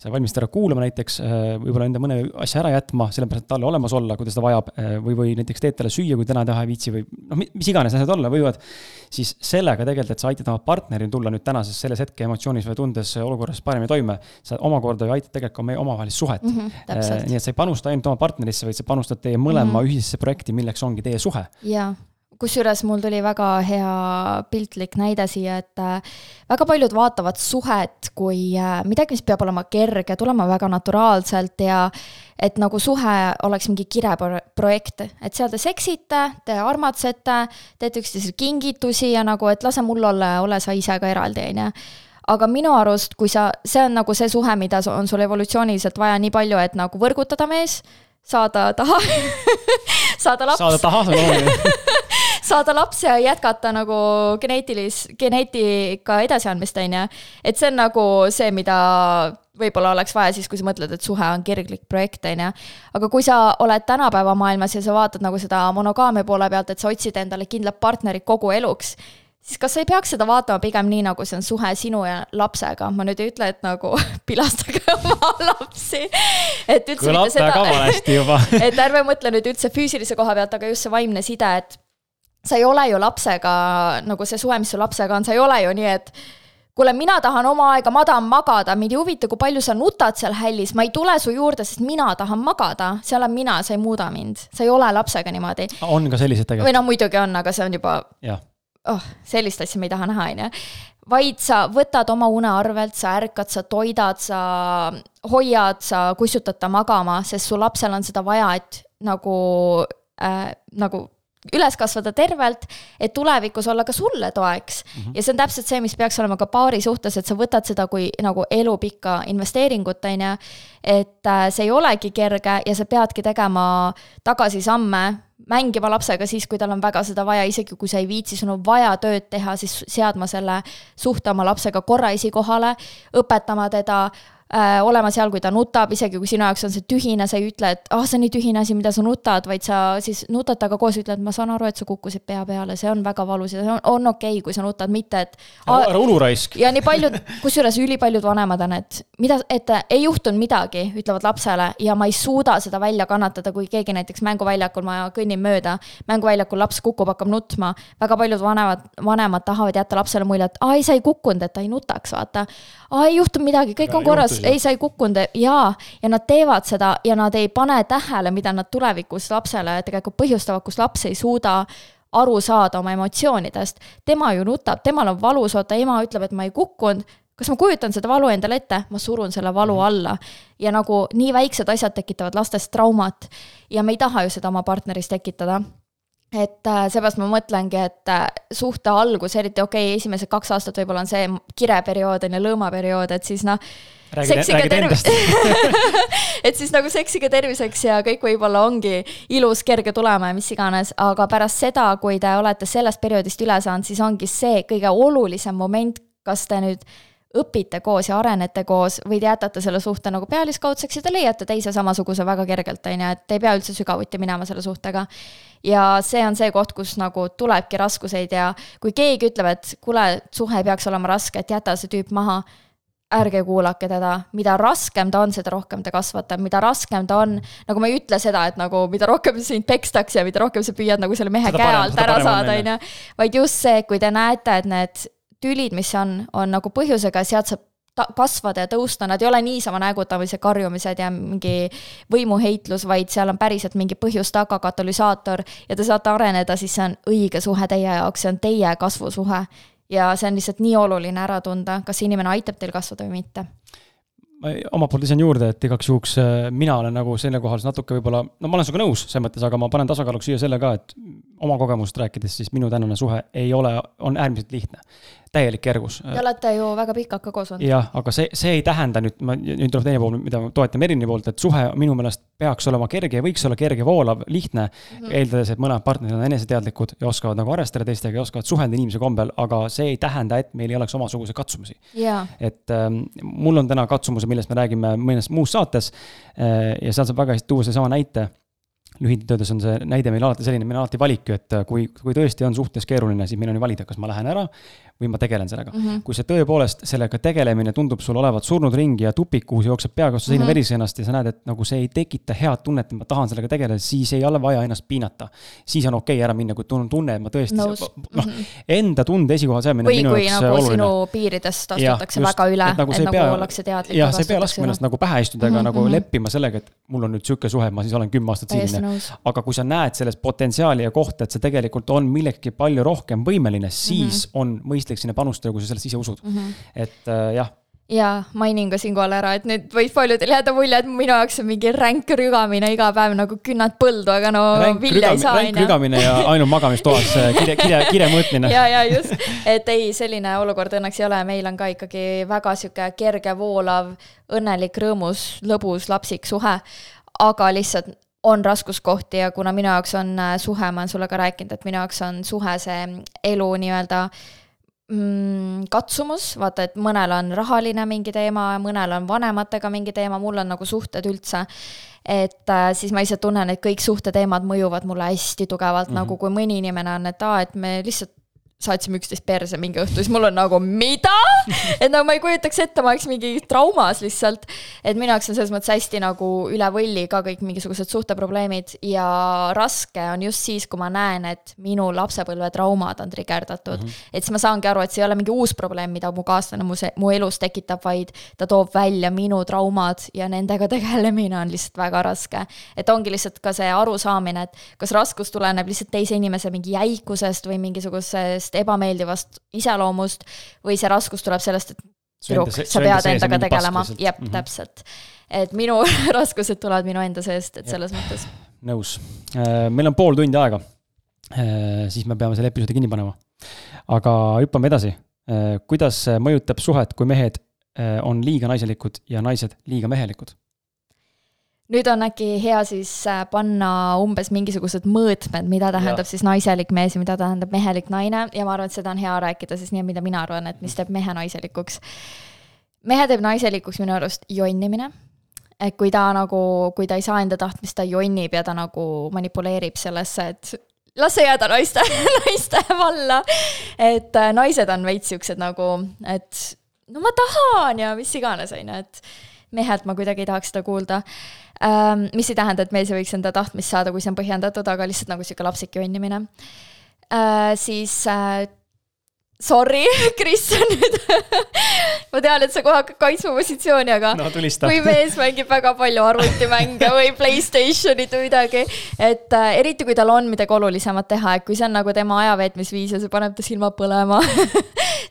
sa ei valmis teda kuulama näiteks, äh, võib-olla enda mõne asja ära jätma, sellepärast, et talle olemas olla, kui ta seda vajab, äh, või, või näiteks teed talle süüa, kui täna teha ei viitsi või noh, mis iganes asjad olla võivad, siis sellega tegelikult, et sa aitad oma partneril tulla nüüd tänases selles hetke emotsioonis või tundes olukorras paremini toime, sa omakorda ju aitad tegelikult ka meie omavahelist suhet mm. -hmm, nii et sa ei panusta ainult oma partnerisse, vaid sa panustad teie mõlema mm -hmm. ühisesse projekti, milleks ongi teie suhe. jaa kusjuures mul tuli väga hea piltlik näide siia, et äh, väga paljud vaatavad suhet kui äh, midagi, mis peab olema kerge, tulema väga naturaalselt ja et nagu suhe oleks mingi kireprojekt, et seal te seksite, te armatsete, teete üksteisele kingitusi ja nagu, et lase mul olla ja ole sa ise ka eraldi, on ju aga minu arust, kui sa, see on nagu see suhe, mida on sul evolutsiooniliselt vaja nii palju, et nagu võrgutada mees, saada taha saada laps. saada taha, oluline saada laps ja jätkata nagu geneetilis-, geneetika edasiandmist, on ju. et see on nagu see, mida võib-olla oleks vaja siis, kui sa mõtled, et suhe on kirglik projekt, on ju. aga kui sa oled tänapäeva maailmas ja sa vaatad nagu seda monogaamia poole pealt, et sa otsid endale kindlat partnerit kogu eluks, siis kas sa ei peaks seda vaatama pigem nii, nagu see on suhe sinu ja lapsega, ma nüüd ei ütle, et nagu pilastage oma lapsi. et üldse kõlab valesti juba et ärme mõtle nüüd üldse füüsilise koha pealt, aga just see vaimne side, et sa ei ole ju lapsega, nagu see suhe, mis sul lapsega on, sa ei ole ju nii, et kuule, mina tahan oma aega, ma tahan magada, mind ei huvita, kui palju sa nutad seal hällis, ma ei tule su juurde, sest mina tahan magada, see olen mina, sa ei muuda mind, sa ei ole lapsega niimoodi. on ka sellised tegelikult? või noh, muidugi on, aga see on juba. oh, sellist asja me ei taha näha, on ju. vaid sa võtad oma une arvelt, sa ärkad, sa toidad, sa hoiad, sa kussutad ta magama, sest su lapsel on seda vaja, et nagu äh,, nagu üles kasvada tervelt, et tulevikus olla ka sulle toeks mm. -hmm. ja see on täpselt see, mis peaks olema ka paari suhtes, et sa võtad seda kui nagu elupikka investeeringut, on ju. et äh, see ei olegi kerge ja sa peadki tegema tagasisamme, mängima lapsega siis, kui tal on väga seda vaja, isegi kui sa ei viitsi, sul on vaja tööd teha, siis seadma selle suhte oma lapsega korra esikohale, õpetama teda äh, olema seal, kui ta nutab, isegi kui sinu jaoks on see tühine, sa ei ütle, et ah oh,, see on nii tühine asi, mida sa nutad, vaid sa siis nutad temaga koos, ütled, ma saan aru, et sa kukkusid pea peale, see on väga valus ja see on, on okei okay,, kui sa nutad, mitte et. ära ulu raisk. ja nii paljud, kusjuures ülipaljud vanemad on, et mida, et ei juhtunud midagi, ütlevad lapsele ja ma ei suuda seda välja kannatada, kui keegi näiteks mänguväljakul, ma kõnnin mööda, mänguväljakul laps kukub, hakkab nutma. väga paljud vanemad, vanemad tahavad jätta lapsele mulje, et aa ei, sa ei kukkunud, et ta ei nutaks, vaata. Aa ei juhtunud midagi, kõik ja, on korras ei, sa ei kukkunud jaa, ja nad teevad seda ja nad ei pane tähele, mida nad tulevikus lapsele tegelikult põhjustavad, kus laps ei suuda aru saada oma emotsioonidest. tema ju nutab, temal on valus, oota, ema ütleb, et ma ei kukkunud, kas ma kujutan seda valu endale ette, ma surun selle valu mhm. alla. ja nagu nii väiksed asjad tekitavad lastes traumat ja me ei taha ju seda oma partneris tekitada et äh, seepärast ma mõtlengi, et äh, suhte algus, eriti okei okay,, esimesed kaks aastat võib-olla on see kireperiood on ju, lõõmaperiood, et siis noh, seksiga tervis et siis nagu seksiga terviseks ja kõik võib-olla ongi ilus, kerge tulema ja mis iganes, aga pärast seda, kui te olete sellest perioodist üle saanud, siis ongi see kõige olulisem moment, kas te nüüd õpite koos ja arenete koos või te jätate selle suhte nagu pealiskaudseks ja te leiate teise samasuguse väga kergelt, on ju, et te ei pea üldse sügavuti minema selle suhtega. Ja see on see koht, kus nagu tulebki raskuseid ja kui keegi ütleb, et kuule, suhe peaks olema raske, et jäta see tüüp maha ärge kuulake teda, mida raskem ta on, seda rohkem ta kasvatab, mida raskem ta on, nagu ma ei ütle seda, et nagu mida rohkem sind pekstakse ja mida rohkem sa püüad nagu selle mehe seda käe alt ära saada, on ju. vaid just see, kui te näete, et need tülid, mis on, on nagu põhjusega, sealt saab ta-, kasvada ja tõusta, nad ei ole niisama näägutamised, karjumised ja mingi võimuheitlus, vaid seal on päriselt mingi põhjus taga, katalüsaator, ja te saate areneda, siis see on õige suhe teie jaoks, see on teie kasvusuhe. Ja see on lihtsalt nii oluline ära tunda, kas see inimene aitab teil kasvada või mitte. Ma omalt poolt lisan juurde, et igaks juhuks äh, mina olen nagu selle kohal natuke võib-olla, no ma olen sinuga nõus selles mõttes, aga ma panen tasakaaluks siia selle ka, et oma kogemust rääkides, siis minu tänane suhe ei ole, on äärmiselt lihtne täielik kergus. Te olete ju väga pikalt ka koos olnud. jah, aga see, see ei tähenda nüüd, ma, nüüd tuleb teine pool, mida ma toetan Merini poolt, et suhe minu meelest peaks olema kerge ja võiks olla kerge, voolav, lihtne mm. -hmm. eeldades, et mõlemad partnerid on eneseteadlikud ja oskavad nagu arvestada teistega ja oskavad suhelda inimese kombel, aga see ei tähenda, et meil ei oleks omasuguseid katsumusi yeah.. et ähm, mul on täna katsumused, millest me räägime mõnes muus saates äh, ja seal saab väga hästi tuua seesama näite lühidalt öeldes on see näide meil alati selline, meil on alati valik ju, et kui, kui tõesti on suhtes keeruline, siis meil on ju valida, kas ma lähen ära või ma tegelen sellega mm. -hmm. kui see tõepoolest, sellega tegelemine tundub sul olevat surnud ringi ja tupik, kuhu jookseb peaga vastu seina mm -hmm. verise ennast ja sa näed, et nagu see ei tekita head tunnet, et ma tahan sellega tegeleda, siis ei ole vaja ennast piinata. siis on okei okay ära minna, kui tunnen tunne, et ma tõesti, noh mm -hmm., enda tunde esikohal seadmine või kui nagu oluline. sinu piiridest astutakse ja, väga üle, et nagu, et nagu pea, ollakse teadlik. jah, sa ei pea laskma ennast nagu pähe istuda ega mm -hmm. nagu mhm. leppima sellega, et mul on nüüd sihuke suhe, ma siis olen kümme aastat selline. aga kui sa näed selles potentsiaali ja kohta, et see tegelikult on millekski palju rohkem võimeline, siis mm -hmm. on mõistlik sinna panustada, kui sa sellest ise usud mm. -hmm. et äh, jah ja mainin ka siinkohal ära, et nüüd võib paljudel jääda mulje, et minu jaoks on mingi ränk rügamine iga päev nagu künnad põldu, aga no ränk vilja rügam, ei saa. ränk rügamine ja ainult magamistoas äh, kire, kire, kire mõõtmine. ja, ja just, et ei, selline olukord õnneks ei ole, meil on ka ikkagi väga sihuke kerge, voolav, õnnelik, rõõmus, lõbus, lapsik suhe. aga lihtsalt on raskuskohti ja kuna minu jaoks on äh, suhe, ma olen sulle ka rääkinud, et minu jaoks on suhe see elu nii-öelda mm, katsumus, vaata, et mõnel on rahaline mingi teema, mõnel on vanematega mingi teema, mul on nagu suhted üldse. et äh, siis ma lihtsalt tunnen, et kõik suhteteemad mõjuvad mulle hästi tugevalt mm, -hmm. nagu kui mõni inimene on, et aa, et me lihtsalt saatsime üksteist perse mingi õhtu, siis mul on nagu mida? et no ma ei kujutaks ette, ma oleks mingi traumas lihtsalt. et minu jaoks on selles mõttes hästi nagu üle võlli ka kõik mingisugused suhteprobleemid ja raske on just siis, kui ma näen, et minu lapsepõlve traumad on trigerdatud mm. -hmm. et siis ma saangi aru, et see ei ole mingi uus probleem, mida mu kaaslane mu, mu elus tekitab, vaid ta toob välja minu traumad ja nendega tegelemine on lihtsalt väga raske. et ongi lihtsalt ka see arusaamine, et kas raskus tuleneb lihtsalt teise inimese mingi jäikusest või mingisugusest sellisest ebameeldivast iseloomust või see raskus tuleb sellest, et tüdruk, sa pead endaga tegelema, jep mm, -hmm. täpselt. et minu raskused tulevad minu enda seest, et selles mõttes. nõus. Äh, meil on pool tundi aega. Äh, siis me peame selle episoodi kinni panema. aga hüppame edasi. Äh, kuidas mõjutab suhet, kui mehed on liiga naiselikud ja naised liiga mehelikud? Nüüd on äkki hea siis äh, panna umbes mingisugused mõõtmed, mida tähendab ja. siis naiselik mees ja mida tähendab mehelik naine ja ma arvan, et seda on hea rääkida siis nii, mida mina arvan, et mis teeb mehe naiselikuks. mehe teeb naiselikuks minu arust jonnimine. et kui ta nagu, kui ta ei saa enda tahtmist, ta jonnib ja ta nagu manipuleerib sellesse, et las see jääda naiste, naiste valla. et äh, naised on veits siuksed nagu, et no ma tahan ja mis iganes, on ju, et mehelt ma kuidagi ei tahaks seda kuulda. Mis ei tähenda, et mees ei võiks enda tahtmist saada, kui see on põhjendatud, aga lihtsalt nagu sihuke lapsik jonnimine äh,. siis äh, sorry, Kris, nüüd ma tean, et sa kohe hakkad kaitsma positsiooni, aga no, kui mees mängib väga palju arvutimänge või Playstationit või midagi, et äh, eriti kui tal on midagi olulisemat teha, et kui see on nagu tema ajaveetmisviis ja see paneb ta silmad põlema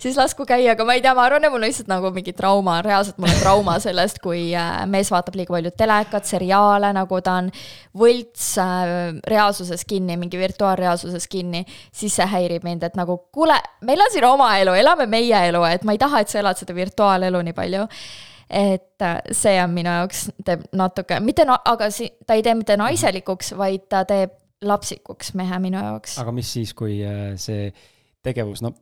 siis lasku käia, aga ma ei tea, ma arvan, et mul on lihtsalt nagu mingi trauma, reaalselt mul on trauma sellest, kui äh, mees vaatab liiga palju telekat, seriaale, nagu ta on võlts äh, reaalsuses kinni, mingi virtuaalreaalsuses kinni, siis see häirib mind, et nagu kuule, meil on siin oma elu, elame meie elu, et ma ei taha, et sa elad seda virtuaalelu nii palju et äh, see on minu jaoks, teeb natuke, mitte no,, aga si-, ta ei tee mitte naiselikuks, vaid ta teeb lapsikuks mehe minu jaoks. aga mis siis, kui äh, see tegevus, no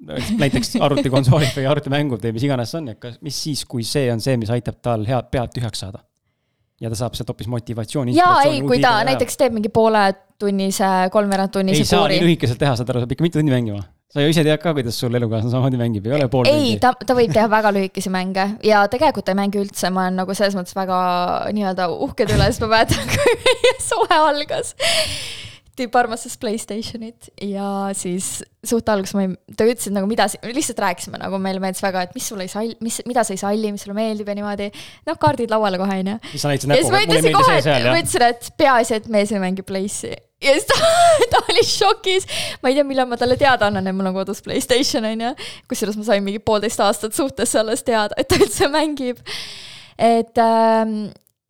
näiteks arvutikonsoolid või arvutimängud või mis iganes see on, et kas, mis siis, kui see on see, mis aitab tal head pead tühjaks saada? ja ta saab sealt hoopis motivatsiooni. jaa, ei, kui ta näiteks teeb mingi pooletunnise, kolmveerandtunnise ei saa nii lühikeselt teha, saad aru, sa pead ikka mitu tundi mängima sa ju ise tead ka, kuidas sul elukaaslane samamoodi mängib, ei ole pool ei, ta, ta võib teha väga lühikesi mänge ja tegelikult ta ei mängi üldse, ma olen nagu selles mõttes väga nii-öelda uhke üle, sest ma mäletan, kui meie suhe algas tüüp armastas Playstationit ja siis suht alguses ma ei, ta ütles, et nagu mida, lihtsalt rääkisime nagu meile meeldis väga, et mis sulle ei salli, mis, mida sa ei salli, mis sulle meeldib ja niimoodi. noh, kaardid lauale kohe, onju. siis sa näitasid näpuga, et ma ütlesin, et peaasi, et mees ei mängi Playsi. Ja siis ta, ta oli šokis. ma ei tea, millal ma talle teada annan, et mul on kodus Playstation, onju. kusjuures ma sain mingi poolteist aastat suhtesse alles teada, et ta üldse mängib. et ähm,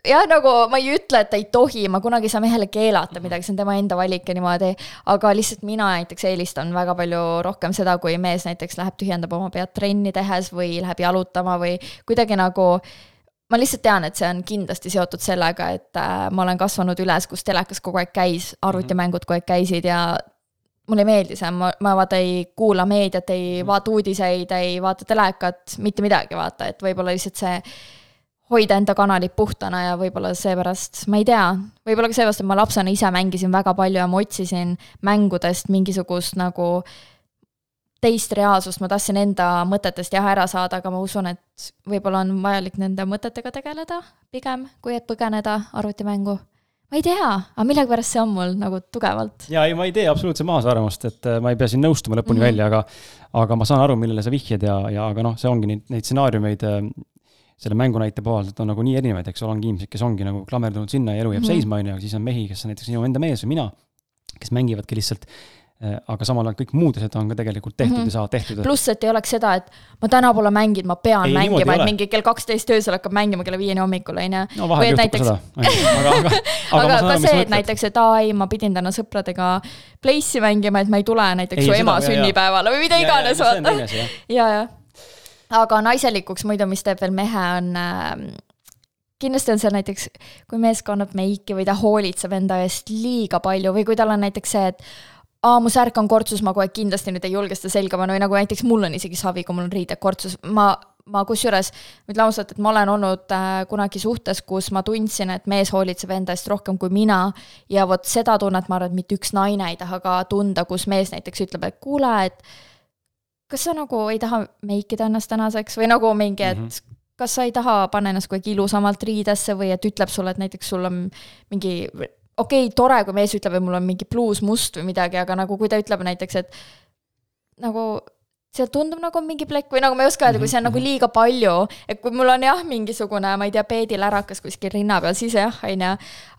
jah, nagu ma ei ütle, et ta ei tohi, ma kunagi ei saa mehele keelata midagi, see on tema enda valik ja niimoodi. aga lihtsalt mina näiteks eelistan väga palju rohkem seda, kui mees näiteks läheb, tühjendab oma pead trenni tehes või läheb jalutama või kuidagi nagu ma lihtsalt tean, et see on kindlasti seotud sellega, et äh, ma olen kasvanud üles, kus telekas kogu aeg käis, arvutimängud kogu aeg käisid ja mulle ei meeldi see, ma, ma vaata ei kuula meediat, ei vaata uudiseid, ei vaata telekat, mitte midagi vaata, et võib-olla lihtsalt see hoida enda kanalid puhtana ja võib-olla seepärast, ma ei tea, võib-olla ka seepärast, et ma lapsena ise mängisin väga palju ja ma otsisin mängudest mingisugust nagu teist reaalsust, ma tahtsin enda mõtetest jah ära saada, aga ma usun, et võib-olla on vajalik nende mõtetega tegeleda pigem, kui et põgeneda arvutimängu. ma ei tea, aga millegipärast see on mul nagu tugevalt. jaa, ei, ma ei tee absoluutselt maas arvamust, et äh, ma ei pea siin nõustuma lõpuni mm -hmm. välja, aga aga ma saan aru, millele sa vihjad ja, ja aga noh, see ongi neid, neid stsenaariumeid äh, selle mängu näite puhalt on nagu nii erinevaid, eks ole, ongi inimesed, kes ongi nagu klammerdunud sinna ja elu jääb mm -hmm. seisma, on ju, aga siis on mehi, kes on näiteks sinu enda mees või mina, kes mängivadki lihtsalt aga samal ajal kõik muud asjad on ka tegelikult tehtud mm -hmm. ja saavad tehtud. pluss, et ei oleks seda, et ma täna pole mänginud, ma pean ei, mängima, et mingi kell kaksteist öösel hakkab mängima kella viieni hommikul, on ju. no vahel juhtub näiteks... ka seda. aga, aga, aga, aga ka see, et näiteks, et aa ei, ma pidin täna sõpradega Place'i mängima, et ma ei tule näiteks ei, su ema sünnipäevale või mida iganes, vaata. ja, ja aga naiselikuks muidu, mis teeb veel mehe, on äh, kindlasti on seal näiteks, kui mees kannab meiki või ta hoolitseb enda eest liiga palju või kui tal on näiteks see, et aa, mu särk on kortsus, ma kohe kindlasti nüüd ei julge seda selga panna või nagu näiteks mul on isegi savi, kui mul on riided kortsus, ma, ma kusjuures ütlen ausalt, et ma olen olnud äh, kunagi suhtes, kus ma tundsin, et mees hoolitseb enda eest rohkem kui mina ja vot seda tunnet ma arvan, et mitte üks naine ei taha ka tunda, kus mees näiteks ütleb, et kuule, et kas sa nagu ei taha meikida ennast tänaseks? või nagu mingi, et mm -hmm. kas sa ei taha panna ennast kuidagi ilusamalt riidesse või et ütleb sulle, et näiteks sul on mingi okei okay,, tore, kui mees ütleb, et mul on mingi pluus must või midagi, aga nagu kui ta ütleb näiteks, et nagu see tundub nagu mingi plekk või nagu ma ei oska öelda, kui see on nagu mhm. liiga palju, et kui mul on jah, mingisugune, ma ei tea, peedilärakas kuskil rinna peal, siis jah, on ju.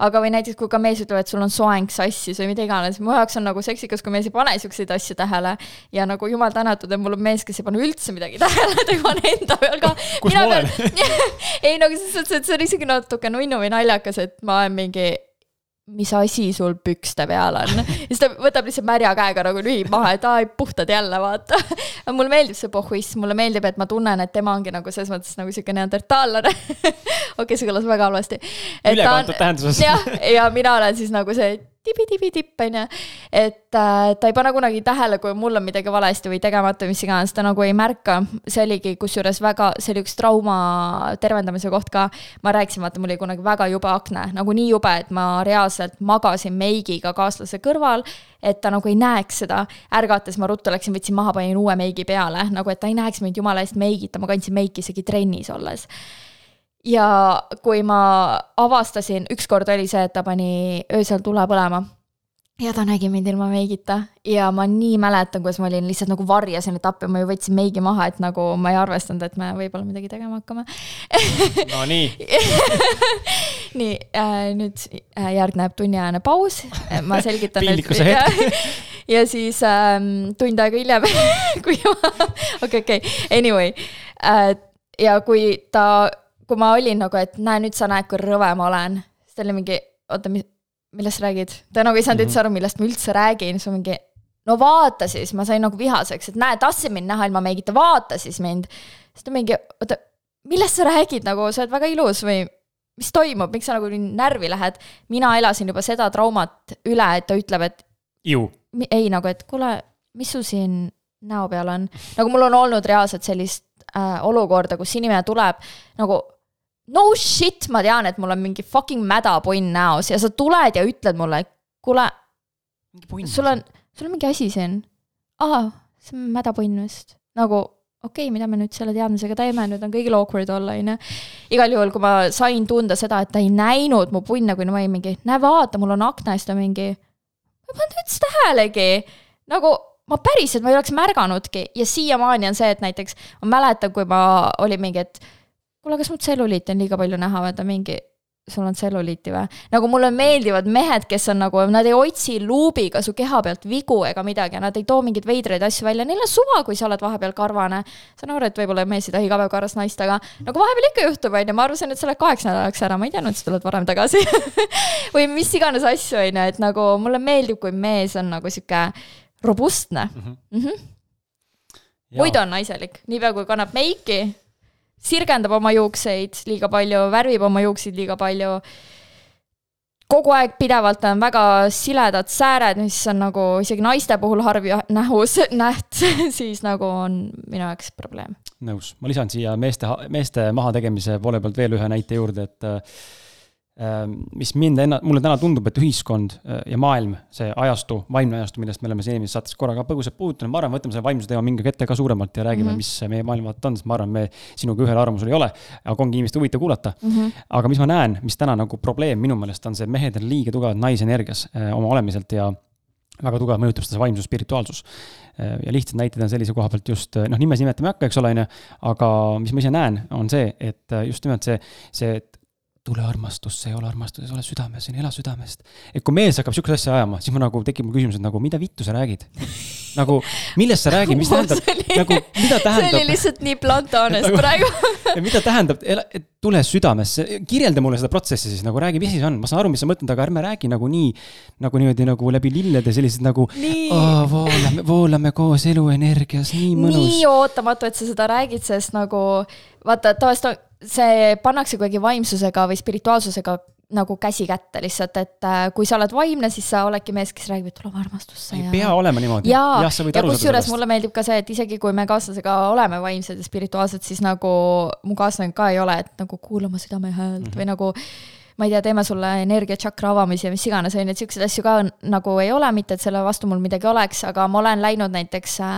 aga või näiteks, kui ka mees ütleb, et sul on soeng sassis või mida iganes, mu jaoks on nagu seksikas, kui mees ei pane siukseid asju tähele. ja nagu jumal tänatud, et mul on mees, kes ei pane üldse midagi tähele, ta ei pane enda peal ka. kus ma olen? ei, nagu selles suhtes, et see on isegi natuke nunnu või naljakas, et ma olen mingi mis asi sul pükste peal on. ja siis ta võtab lihtsalt märja käega nagu lühib maha, et aa, puhtad jälle, vaata. mulle meeldib see pohhuiss, mulle meeldib, et ma tunnen, et tema ongi nagu selles mõttes nagu sihuke neandertaallane okei okay,, see kõlas väga halvasti. ülekantud tähenduses. jah, ja mina olen siis nagu see tibi-tibi-tipp, on ju. et äh, ta ei pane kunagi tähele, kui mul on midagi valesti või tegemata või mis iganes, ta nagu ei märka. see oligi kusjuures väga, see oli üks trauma tervendamise koht ka. ma rääkisin, vaata, mul oli kunagi väga jube akne, nagu nii jube, et ma reaalselt magasin meigiga kaaslase kõrval, et ta nagu ei näeks seda. ärgates ma ruttu läksin, võtsin maha, panin uue meigi peale, nagu et ta ei näeks mind jumala eest meigita, ma kandsin meiki isegi trennis olles ja kui ma avastasin, ükskord oli see, et ta pani öösel tule põlema. Ja ta nägi mind ilma meigita. Ja ma nii mäletan, kuidas ma olin lihtsalt nagu varjasin, et appi, ma ju võtsin meigi maha, et nagu ma ei arvestanud, et me võib-olla midagi tegema hakkame. No nii. Nii äh,, nüüd äh, järgneb tunniajane paus, ma selgitan piinlikkuse hetk. Ja siis ähm, tund aega hiljem kui ma, okei, okei, anyway äh,. ja kui ta kui ma olin nagu, et näe, nüüd sa näed, kui rõve ma olen, siis ta oli mingi, oota, millest sa räägid? ta nagu ei saanud üldse mhm. aru, millest ma üldse räägin, siis ma mingi, no vaata siis, ma sain nagu vihaseks, et näe, tahtsin mind näha ilma meigita, vaata siis mind. siis ta mingi, oota, millest sa räägid nagu, sa oled väga ilus või mis toimub, miks sa nagu nii närvi lähed? mina elasin juba seda traumat üle, et ta ütleb, et. ei, nagu, et kuule, mis sul siin näo peal on, nagu mul on olnud reaalselt sellist äh, olukorda, kus inimene tuleb nagu no shit, ma tean, et mul on mingi fucking mädapunn näos ja sa tuled ja ütled mulle, kuule, sul on, sul on mingi asi siin. aa, see on mädapunn vist. nagu okei okay,, mida me nüüd selle teadmisega teeme, nüüd on kõigil awkward olla, onju. igal juhul, kui ma sain tunda seda, et ta ei näinud mu punne, kui ma olin mingi, näe vaata, mul on akna siis ta mingi, ma ei pannud üldse tähelegi. nagu ma päriselt, ma ei oleks märganudki ja siiamaani on see, et näiteks ma mäletan, kui ma olin mingi, et kuule, kas mul tselluliiti on liiga palju näha või ta mingi, sul on tselluliiti või? nagu mulle meeldivad mehed, kes on nagu, nad ei otsi luubiga su keha pealt vigu ega midagi ja nad ei too mingeid veidraid asju välja, neil on suva, kui sa oled vahepeal karvane. saan aru, et võib-olla mees ei taha iga päev karvast naist, aga nagu vahepeal ikka juhtub, on ju, ma arvasin, et sa lähed kaheks nädalaks ära, ma ei teadnud, sa tuled varem tagasi või mis iganes asju, on ju, et nagu mulle meeldib, kui mees on nagu sihuke robustne mm. -hmm. Mm -hmm. muidu on naiselik, niipea kui kannab meiki, sirgendab oma juukseid liiga palju, värvib oma juukseid liiga palju. kogu aeg pidevalt on väga siledad sääred, mis on nagu isegi naiste puhul harv nähus, näht, siis nagu on minu jaoks probleem. nõus, ma lisan siia meeste, meeste mahategemise poole pealt veel ühe näite juurde, et Ehm, mis mind enna-, mulle täna tundub, et ühiskond äh, ja maailm, see ajastu, vaimne ajastu, millest me oleme siin eelmises saates korra ka põgusalt puudutanud, ma arvan, võtame selle vaimsuse teema mingi hetk ka suuremalt ja räägime mm, -hmm. mis meie maailmavaate on, sest ma arvan, me sinuga ühel arvamusel ei ole. aga ongi inimeste huvitav kuulata mm. -hmm. aga mis ma näen, mis täna nagu probleem minu meelest on see, mehed on liiga tugevad naisenergias äh, oma olemiselt ja väga tugevalt mõjutab seda vaimsus, spirituaalsus. Äh, ja lihtsad näited on sellise koha pealt just, noh, nimesid nimetama ei hakka, eks ole, on ju, aga mis ma ise näen, on see, et just nimelt see, see, et tule armastus, see ei ole armastus, ole südames, on ela südamest. et kui mees hakkab sihukest asja ajama, siis ma nagu tekib mul küsimus, et nagu mida vittu sa räägid? nagu, millest sa räägid, mis tähendab, nagu mida tähendab? see oli lihtsalt nii blunt honest nagu, praegu mida tähendab, et tule südamesse, kirjelda mulle seda protsessi siis nagu räägi, mis siis on, ma saan aru, mis sa mõtled, aga ärme räägi nagu nii, nagu niimoodi nagu läbi lillede sellised nagu. voolame, voolame koos eluenergias, nii mõnus. nii ootamatu, et sa seda räägid, sest nagu vaata, tavaliselt see pannakse kuidagi vaimsusega või spirituaalsusega nagu käsi kätte lihtsalt, et äh, kui sa oled vaimne, siis sa oledki mees, kes räägib, et tuleb armastusse. ei ja... pea olema niimoodi. ja, ja, ja kusjuures mulle meeldib ka see, et isegi kui me kaaslasega oleme vaimsed ja spirituaalsed, siis nagu mu kaaslane ka ei ole, et nagu kuula oma südame häält mm -hmm. või nagu ma ei tea, teeme sulle energiatšakra avamisi ja mis iganes, on ju, et siukseid asju ka nagu ei ole, mitte et selle vastu mul midagi oleks, aga ma olen läinud näiteks äh,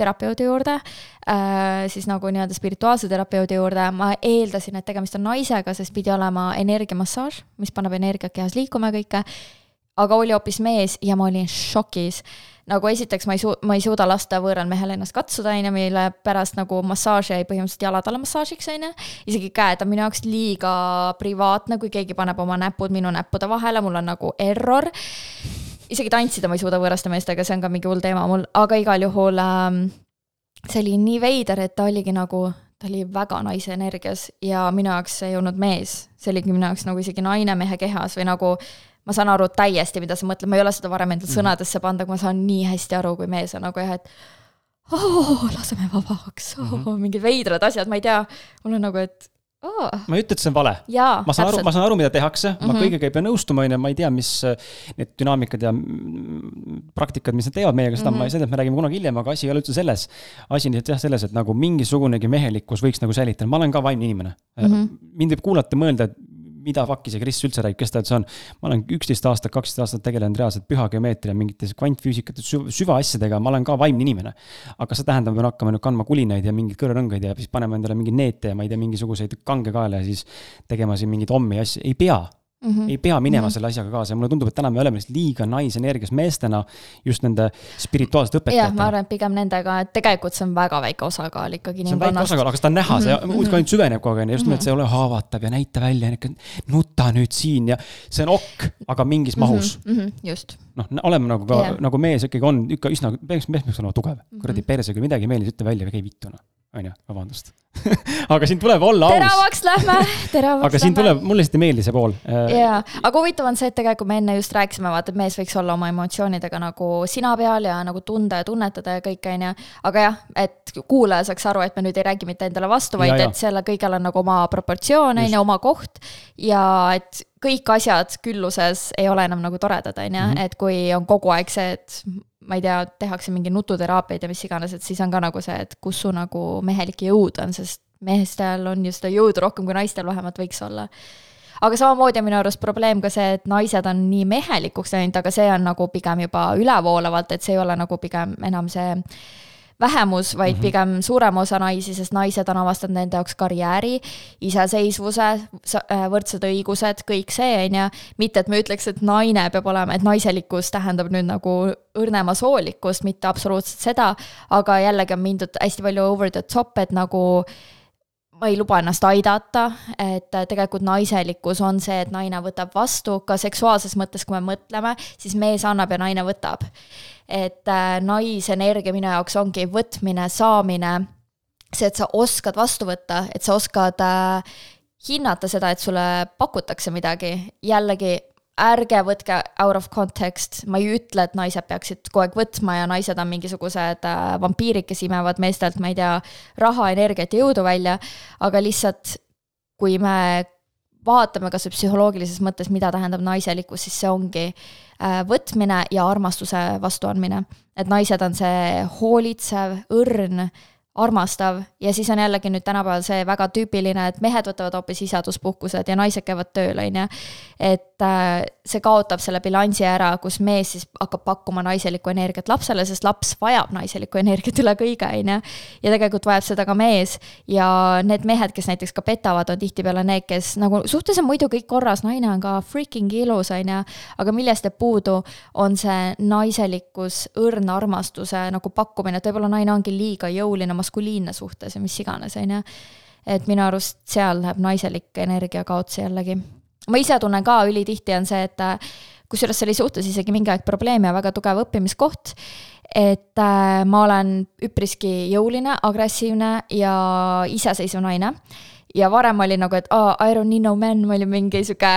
terapeudi juurde äh,, siis nagu nii-öelda spirituaalse terapeudi juurde, ma eeldasin, et tegemist on naisega, sest pidi olema energiamassaaž, mis paneb energiat kehas liikuma ja kõike, aga oli hoopis mees ja ma olin šokis nagu esiteks ma ei su-, ma ei suuda lasta võõral mehel ennast katsuda, on ju, mille pärast nagu massaaž jäi põhimõtteliselt jalad alla massaažiks, on ju. isegi käed on minu jaoks liiga privaatne, kui keegi paneb oma näpud minu näppude vahele, mul on nagu error. isegi tantsida ma ei suuda võõraste meestega, see on ka mingi hull teema mul, aga igal juhul ähm, see oli nii veider, et ta oligi nagu ta oli väga naise energias ja minu jaoks see ei olnud mees, see oligi minu jaoks nagu isegi naine mehe kehas või nagu ma saan aru täiesti, mida sa mõtled, ma ei ole seda varem endale mm. sõnadesse pannud, aga ma saan nii hästi aru, kui mees on nagu jah, et oh, laseme vabaks mm, -hmm. mingid veidrad asjad, ma ei tea, mul on nagu, et oh.. ma ei ütle, et see on vale. ma saan aru, ma saan aru, mida tehakse mm, -hmm. ma mhm. kõigega ei pea nõustuma, on ju, ma ei tea, mis äh, need dünaamikad ja praktikad, mis nad teevad meiega, seda mm -hmm. ma, sellest me räägime kunagi hiljem, aga asi ei ole üldse selles. asi on lihtsalt jah, selles, et nagu mingisugunegi mehelikkus võiks nagu säilitada, ma olen ka vaimne inimene mm. -hmm. mind võib kuulata, mõelda, et mida fuck'i see Kris üldse räägib, kes ta üldse on. ma olen üksteist aastat, kaksteist aastat tegelenud reaalselt püha geomeetria, mingite kvantfüüsikate süvaasjadega, ma olen ka vaimne inimene. aga see tähendab, me hakkame nüüd kandma kulinaid ja mingeid kõrvarõngaid ja siis paneme endale mingeid neete ja ma ei tea, mingisuguseid kangekaele ja siis tegema siin mingeid hommi asju, ei pea Mm -hmm. ei pea minema mm -hmm. selle asjaga kaasa ja mulle tundub, et täna me oleme liiga naisenergias meestena just nende spirituaalsete õpetajatena. jah, ma arvan, et pigem nendega, et tegelikult see on väga väike osakaal ikkagi. see on väike osakaal, aga seda on näha mm, -hmm. see muudkui ainult süveneb kogu aeg, on ju, just nimelt see ei ole haavatav ja näita välja, nuta nüüd siin ja see on okk, aga mingis mahus mm. -hmm, just. noh, oleme nagu ka yeah., nagu mees ikkagi on ikka üsna, mees, mees peaks olema tugev mm -hmm., kuradi persega midagi ei meeldi, ütle välja käi vittu noh on ju, vabandust aga siin tuleb olla aus. teravaks lähme, teravaks aga siin lähme. tuleb, mulle lihtsalt ei meeldi see pool. Äh, jaa, aga huvitav on see, et tegelikult me enne just rääkisime, vaata, et mees võiks olla oma emotsioonidega nagu sina peal ja nagu tunda ja tunnetada ja kõik, on ju. aga jah, et kuulaja saaks aru, et me nüüd ei räägi mitte endale vastu, vaid ja, et sellel kõigel on nagu oma proportsioon, on ju, oma koht. ja et kõik asjad külluses ei ole enam nagu toredad, on ju, mhm. et kui on kogu aeg see, et ma ei tea, tehakse mingi nututeraapiaid ja mis iganes, et siis on ka nagu see, et kus su nagu mehelik jõud on, sest meestel on ju seda jõudu rohkem, kui naistel vähemalt võiks olla. aga samamoodi on minu arust probleem ka see, et naised on nii mehelikuks läinud, aga see on nagu pigem juba ülevoolavalt, et see ei ole nagu pigem enam see vähemus, vaid mm -hmm. pigem suurem osa naisi, sest naised on avastanud enda jaoks karjääri, iseseisvuse, äh, võrdsed õigused, kõik see, on ju. mitte, et me ütleks, et naine peab olema, et naiselikkus tähendab nüüd nagu õrnema soolikust, mitte absoluutselt seda, aga jällegi on mindud hästi palju over the top, et nagu ma ei luba ennast aidata, et tegelikult naiselikkus on see, et naine võtab vastu, ka seksuaalses mõttes, kui me mõtleme, siis mees annab ja naine võtab. Et äh, naisenergia minu jaoks ongi võtmine, saamine, see, et sa oskad vastu võtta, et sa oskad äh, hinnata seda, et sulle pakutakse midagi, jällegi ärge võtke out of context, ma ei ütle, et naised peaksid kogu aeg võtma ja naised on mingisugused äh, vampiirid, kes imevad meestelt, ma ei tea, raha, energiat ja jõudu välja, aga lihtsalt kui me vaatame kas või psühholoogilises mõttes, mida tähendab naiselikkus, siis see ongi äh, võtmine ja armastuse vastuandmine. et naised on see hoolitsev, õrn armastav ja siis on jällegi nüüd tänapäeval see väga tüüpiline, et mehed võtavad hoopis isaduspuhkused ja naised käivad tööl, on ju. et äh, see kaotab selle bilansi ära, kus mees siis hakkab pakkuma naiselikku energiat lapsele, sest laps vajab naiselikku energiat üle kõige, on ju. ja tegelikult vajab seda ka mees ja need mehed, kes näiteks ka petavad, on tihtipeale need, kes nagu suhtes on muidu kõik korras, naine on ka freaking ilus, on ju. aga millest jääb puudu, on see naiselikkus, õrn armastuse nagu pakkumine, et võib-olla naine ongi liiga jõuline maskuliinne suhtes ja mis iganes, on ju. et minu arust seal läheb naiselik energia kaotsi jällegi. Ma ise tunnen ka, ülitihti on see, et kusjuures see oli suhtes isegi mingi aeg probleem ja väga tugev õppimiskoht, et äh, ma olen üpriski jõuline, agressiivne ja iseseisev naine ja varem oli nagu, et aa oh,, I don't need no man, ma olin mingi sihuke,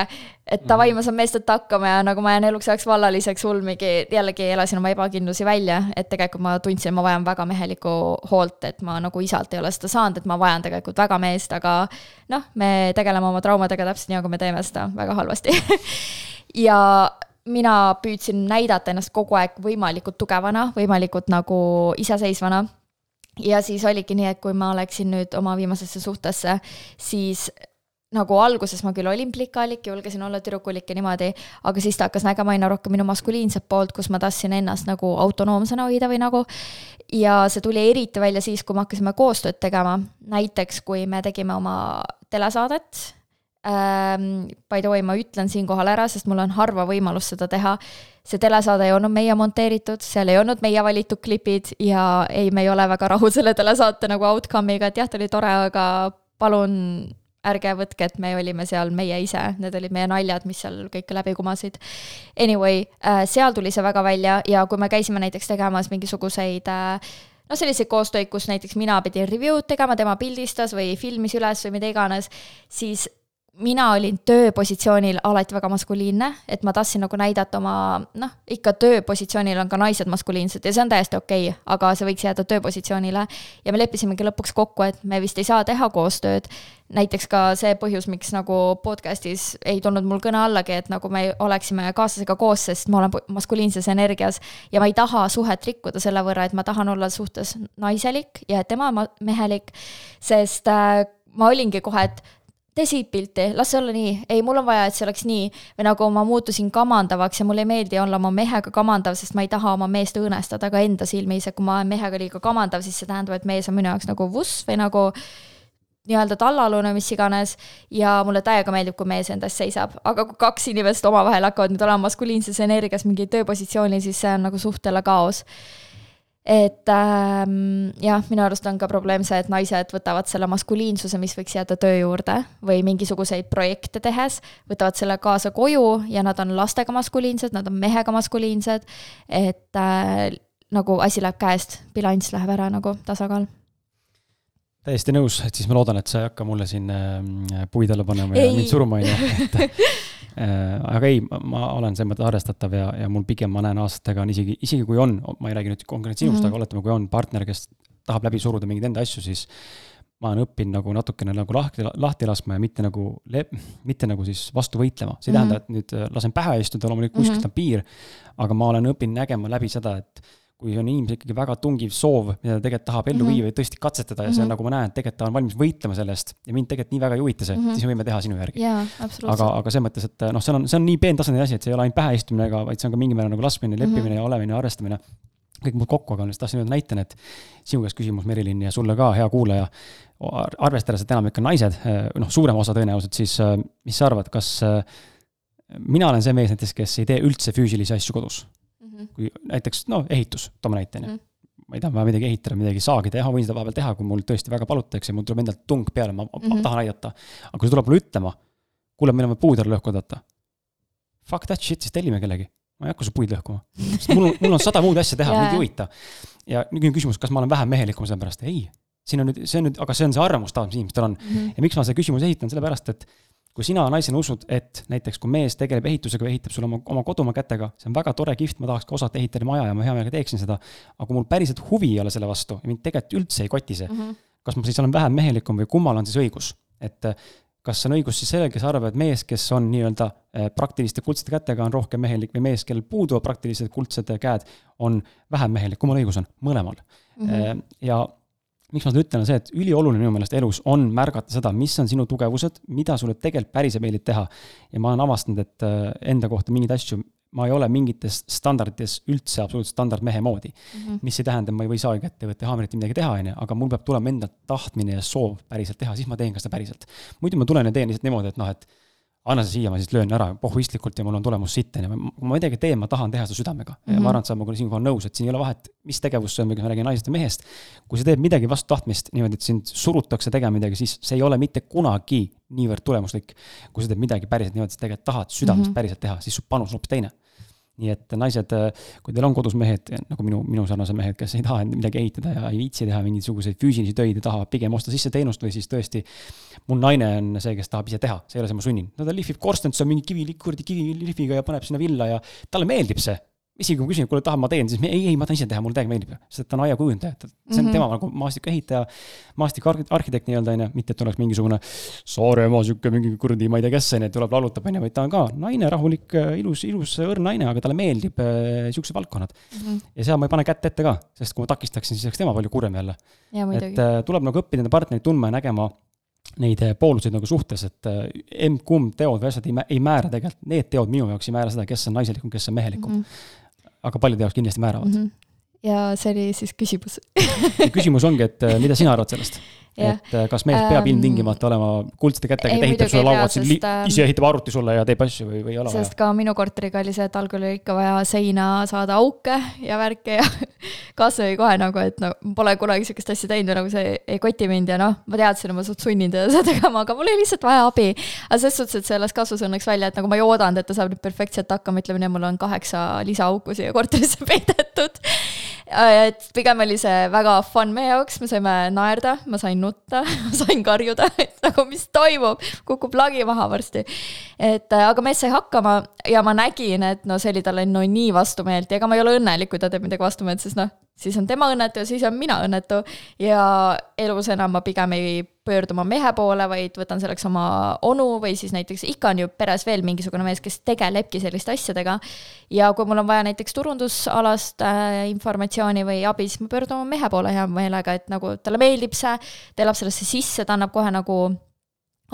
et davai, ma saan meestelt hakkama ja nagu ma jään eluks ajaks vallaliseks, hull mingi, jällegi elasin oma ebakindlusi välja, et tegelikult ma tundsin, ma vajan väga mehelikku hoolt, et ma nagu isalt ei ole seda saanud, et ma vajan tegelikult väga meest, aga noh, me tegeleme oma traumadega täpselt nii, nagu me teeme seda väga halvasti. Ja mina püüdsin näidata ennast kogu aeg võimalikult tugevana, võimalikult nagu iseseisvana ja siis oligi nii, et kui ma läksin nüüd oma viimasesse suhtesse, siis nagu alguses ma küll olin plikalik, julgesin olla tüdrukulik ja niimoodi, aga siis ta hakkas nägema aina rohkem minu maskuliinset poolt, kus ma tahtsin ennast nagu autonoomsena hoida või nagu. ja see tuli eriti välja siis, kui me hakkasime koostööd tegema, näiteks kui me tegime oma telesaadet. By the way, ma ütlen siinkohal ära, sest mul on harva võimalus seda teha. See telesaade ei olnud meie monteeritud, seal ei olnud meie valitud klipid ja ei, me ei ole väga rahul selle telesaate nagu outcome'iga, et jah, ta oli tore, aga palun ärge võtke, et me olime seal meie ise, need olid meie naljad, mis seal kõik läbi kumasid. Anyway, äh, seal tuli see väga välja ja kui me käisime näiteks tegemas mingisuguseid noh, selliseid koostöid, kus näiteks mina pidin review'd tegema, tema pildistas või filmis üles või mida iganes, siis mina olin tööpositsioonil alati väga maskuliinne, et ma tahtsin nagu näidata oma noh, ikka tööpositsioonil on ka naised maskuliinsed ja see on täiesti okei okay,, aga see võiks jääda tööpositsioonile. ja me leppisimegi lõpuks kokku, et me vist ei saa teha koostööd. näiteks ka see põhjus, miks nagu podcast'is ei tulnud mul kõne allagi, et nagu me oleksime kaaslasega koos, sest ma olen maskuliinses energias ja ma ei taha suhet rikkuda selle võrra, et ma tahan olla suhtes naiselik ja tema mehelik, sest äh, ma olingi kohe, et tee siit pilti, las see olla nii, ei, mul on vaja, et see oleks nii. või nagu ma muutusin kamandavaks ja mulle ei meeldi olla oma mehega kamandav, sest ma ei taha oma meest õõnestada ka enda silmis ja kui ma olen mehega liiga kamandav, siis see tähendab, et mees on minu jaoks nagu vuss või nagu nii-öelda tallalune, mis iganes. ja mulle täiega meeldib, kui mees enda eest seisab, aga kui kaks inimest omavahel hakkavad nüüd olema maskuliinses energias mingi tööpositsioonil, siis see on nagu suhtele kaos et ähm, jah, minu arust on ka probleem see, et naised võtavad selle maskuliinsuse, mis võiks jääda töö juurde või mingisuguseid projekte tehes, võtavad selle kaasa koju ja nad on lastega maskuliinsed, nad on mehega maskuliinsed. et äh, nagu asi läheb käest, bilanss läheb ära nagu tasakaal täiesti nõus, et siis ma loodan, et sa ei hakka mulle siin äh, puid alla panema ja mind suruma, on ju, et aga ei, ma olen selles mõttes arvestatav ja, ja mul pigem ma näen aastatega on isegi, isegi kui on, ma ei räägi nüüd konkreetselt sinust mm, -hmm. aga oletame, kui on partner, kes tahab läbi suruda mingeid enda asju, siis ma olen õppinud nagu natukene nagu lahti, lahti laskma ja mitte nagu, mitte nagu siis vastu võitlema. see ei mm -hmm. tähenda, et nüüd äh, lasen pähe istuda, loomulikult kuskilt mm -hmm. on piir, aga ma olen õppinud nägema läbi seda, et kui on inimesel ikkagi väga tungiv soov, mida ta tegelikult tahab ellu mm -hmm. viia või tõesti katsetada ja mm -hmm. see on mhm. nagu ma näen, et tegelikult ta on valmis võitlema selle eest ja mind tegelikult nii väga ei huvita see mm, -hmm. siis me võime teha sinu järgi. aga, aga selles mõttes, et noh, see on, see on nii peentasandil asi, et see ei ole ainult pähe istumine, aga vaid see on ka mingil määral nagu laskmine, leppimine mm -hmm. ja olemine ja arvestamine. kõik mul kokku, aga lihtsalt tahtsin öelda näitena, et sinu käest küsimus, Merilin, ja sulle ka, hea kuulaja. arvestades, et enamik on naised, noh, suurem osa tõenäoliselt, siis mis sa arvad, kas mina olen see mees näiteks, kes ei tee üldse füüsilisi asju kodus. -hmm. kui näiteks, no ehitus, toome näite, on ju. Mhm. ma ei taha vaja midagi ehitada, midagi saagi teha, võin seda vahepeal teha, kui mul tõesti väga palutakse ja mul tuleb endalt tung peale, ma mm, -hmm. tahan aidata. aga kui see tuleb mulle ütlema, kuule, on vaja puud ära lõhkuda, vaata. Fuck that shit, siis tellime kellegi. ma ei hakka su puid lõhkuma. mul on, mul on sada muud asja teha yeah., mind ei huvita. ja nüüd on küsimus, kas ma olen vähem mehelikum selle pärast, ei. siin on nüüd, see on nüüd, aga see on see arvamustav, mis inimestel on mm. -hmm. ja miks ma selle küsimuse esitan, sellepärast et kui sina naisena usud, et näiteks kui mees tegeleb ehitusega või ehitab sulle oma, oma kodumaa kätega, see on väga tore, kihvt, ma tahaks ka osata ehitada maja ja ma hea meelega teeksin seda. aga kui mul päriselt huvi ei ole selle vastu ja mind tegelikult üldse ei koti see mm, -hmm. kas ma siis olen vähem mehelikum või kummal on siis õigus, et äh, kas on õigus siis sellel, kes arvab, et mees, kes on nii-öelda äh, praktiliste kuldsete kätega, on rohkem mehelik või mees, kellel puuduvad praktilised kuldsed käed, on vähem mehelik, kummal õigus on? mõlemal mm. -hmm. ja miks ma seda ütlen, on see, et ülioluline minu meelest elus on märgata seda, mis on sinu tugevused, mida sulle tegelikult päriselt meeldib teha. ja ma olen avastanud, et äh, enda kohta mingeid asju, ma ei ole mingites standardites üldse absoluutselt standardmehe moodi mm. -hmm. mis ei tähenda, ma ei või saagi ja haamrit midagi teha, on ju, aga mul peab tulema enda tahtmine ja soov päriselt teha, siis ma teen ka seda päriselt. muidu ma tulen ja teen lihtsalt niimoodi, et noh, et anna see siia, ma siis löön ära pohhuistlikult ja mul on tulemus ju. kui ma midagi teen, ma tahan teha seda südamega mm. -hmm. ja ma arvan, et sa oled minuga siinkohal nõus, et siin ei ole vahet, mis tegevus see on, või kui ma räägin naisest ja mehest. kui sa teed midagi vastu tahtmist niimoodi, et sind surutakse tegema midagi, siis see ei ole mitte kunagi niivõrd tulemuslik. kui sa teed midagi päriselt niimoodi, et sa tegelikult tahad südamest mm -hmm. päriselt teha, siis su panus on hoopis teine nii et naised, kui teil on kodus mehed, nagu minu, minu sarnased mehed, kes ei taha midagi ehitada ja ei viitsi teha mingisuguseid füüsilisi töid ja tahavad pigem osta sisse teenust või siis tõesti. mul naine on see, kes tahab ise teha, see ei ole see, ma sunnin. no ta lihvib korstnat, see on mingi kivi, kuradi kivilihviga ja paneb sinna villa ja talle meeldib see isegi kui ma küsin, kuule, tahan ma teen, siis ei, ei, ma tahan ise teha, mulle täiega meeldib. sest ta on aiakujundaja, et see on mm -hmm. tema nagu maastikuehitaja, maastikuarhitekt nii-öelda, on ju, mitte et oleks mingisugune Saaremaa sihuke mingi kuradi, ma ei tea, kes on ju, tuleb laulutab, on ju, vaid ta on ka naine, rahulik, ilus, ilus õrn naine, aga talle meeldib äh, siuksed valdkonnad mm. -hmm. ja seal ma ei pane kätt ette ka, sest kui ma takistaksin, siis oleks tema palju kurvem jälle. et äh, tuleb nagu õppida enda partnerit tundma ja nägema neid äh, pooluseid nagu suhtes, et emb-kumb teod või asjad ei, ei määra tegelikult, need teod minu jaoks ei määra seda, kes on naiselikum, kes on mehelikum mm. -hmm aga paljude jaoks kindlasti määravad mm. -hmm. ja see oli siis küsimus küsimus ongi, et äh, mida sina arvad sellest? Et äh, kas mees peab ähm, ilmtingimata olema kuldsete kätega, et ehitab sulle lauad siin, ähm, ise ehitab arvuti sulle ja teeb asju või, või ei ole vaja? sest ka minu korteriga oli see, et algul oli ikka vaja seina saada auke ja värke ja kasvõi kohe nagu, et no pole kunagi sihukest asja teinud ja nagu see ei koti mind ja noh, ma teadsin, et ma suht sunnin teda seda tegema, aga mul oli lihtsalt vaja abi. aga selles suhtes, et see las kasvas õnneks välja, et nagu ma ei oodanud, et ta saab nüüd perfektselt hakkama, ütleme nii, mul on kaheksa lisaauku siia korterisse peidetud et pigem oli see väga fun meie jaoks, me saime naerda, ma sain nutta ma sain karjuda, et nagu mis toimub, kukub lagi maha varsti. et aga mees sai hakkama ja ma nägin, et no see oli talle no nii vastumeelt ja ega ma ei ole õnnelik, kui ta teeb midagi vastumeelt, sest noh, siis on tema õnnetu ja siis on mina õnnetu. ja elus enam ma pigem ei pöördu oma mehe poole, vaid võtan selleks oma onu või siis näiteks ikka on ju peres veel mingisugune mees, kes tegelebki selliste asjadega. ja kui mul on vaja näiteks turundusalast äh, informatsiooni või abi, siis ma pöördun oma mehe poole hea meelega, et nagu talle meeldib see, ta elab sellesse sisse, ta annab kohe nagu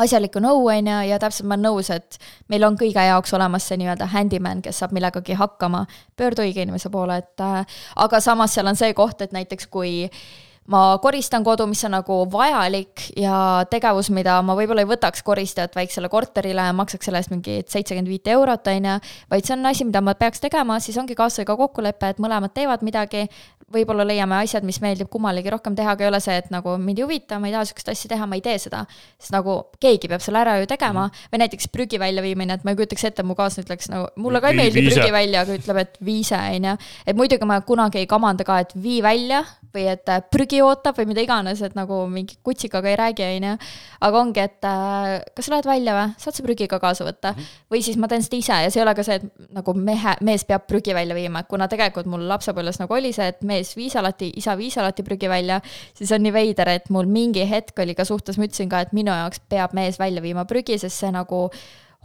asjalikku nõu, on ju, ja täpselt ma olen nõus, et meil on kõige jaoks olemas see nii-öelda handyman, kes saab millegagi hakkama, pöördu õige inimese poole, et äh, aga samas seal on see koht, et näiteks kui äh, ma koristan kodu, mis on nagu vajalik ja tegevus, mida ma võib-olla ei võtaks koristajat väiksele korterile maksaks selle eest mingit seitsekümmend viite eurot, on ju, vaid see on asi, mida ma peaks tegema, siis ongi kaaslasega kokkulepe, et mõlemad teevad midagi, võib-olla leiame asjad, mis meeldib kummalegi rohkem teha, aga ei ole see, et nagu mind ei huvita, ma ei taha sihukest asja teha, ma ei tee seda. sest nagu keegi peab selle ära ju tegema mm. või näiteks prügi väljaviimine, et ma ei kujutaks ette, mu kaaslane ütleks nagu, mulle ka ei meeldi prügi välja, aga ütleb, et vii ise, on ju. et muidugi ma kunagi ei kamanda ka, et vii välja või et äh, prügi ootab või mida iganes, et nagu mingi kutsikaga ei räägi, on ju. aga ongi, et äh, kas sa lähed välja või, saad sa prügi ka kaasa võtta mm. -hmm. või siis ma teen seda ise ja see ei ole ka see, et nagu mehe, mees peab prügi välja viima, et kuna tegelikult mul lapsepõlves nagu oli see, et mees viis alati, isa viis alati prügi välja, siis on nii veider, et mul mingi hetk oli ka suhtes, ma ütlesin ka, et minu jaoks peab mees välja viima prügi, sest see nagu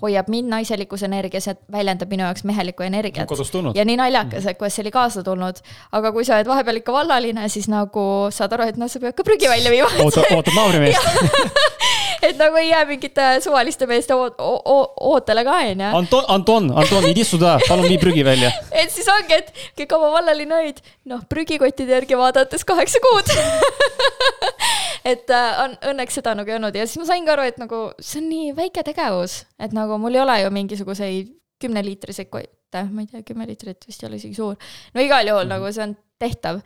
hoiab mind naiselikus energias ja väljendab minu jaoks mehelikku energiat. ja nii naljakas, et kuidas see oli kaasa tulnud. aga kui sa oled vahepeal ikka vallaline, siis nagu saad aru, et noh, sa pead ka prügi välja viima. ootad, ootad naabrimeest et nagu ei jää mingite suvaliste meeste ootele ka, onju. Anton, Anton, Anton, idi suda, palun vii prügi välja. et siis ongi, et kui kaua vallaline olid, noh, prügikottide järgi vaadates kaheksa kuud et äh, on õnneks seda nagu ei olnud ja siis ma saingi aru, et nagu see on nii väike tegevus, et nagu mul ei ole ju mingisuguseid kümneliitriseid kotte, ma ei tea, kümme liitrit vist ei ole isegi suur. no igal juhul mm -hmm. nagu see on tehtav.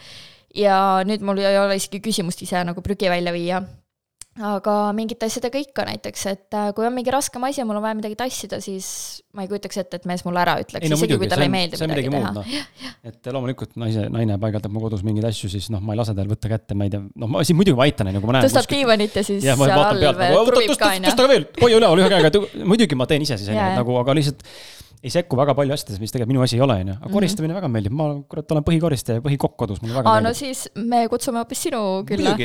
ja nüüd mul ei ole isegi küsimust ise nagu prügi välja viia aga mingite asjadega ikka näiteks, et äh, kui on mingi raskem asi ja mul on vaja midagi tassida, siis ma ei kujutaks ette, et mees mulle ära ütleks, no, isegi kui talle ei meeldi midagi, midagi teha no.. et loomulikult naise, naine paigaldab mu kodus mingeid asju, siis noh, ma ei lase tal võtta kätte, ma ei tea, noh, ma siis muidugi ma aitan, on ju, kui ma näen. tõstab diivanit ja siis ja, seal all kruvib ka, on ju. tõsta veel, hoia üleval ühe käega, muidugi ma teen ise siis, on ju, nagu, aga lihtsalt ei sekku väga palju asjadesse, mis tegelikult minu asi ei ole, on ju. aga mhm. koristamine mm -hmm. väga meeldib, ma kurat olen põhikoristaja ja põhikokk kodus, mulle väga Aa, meeldib. no siis me kutsume hoopis sinu külla.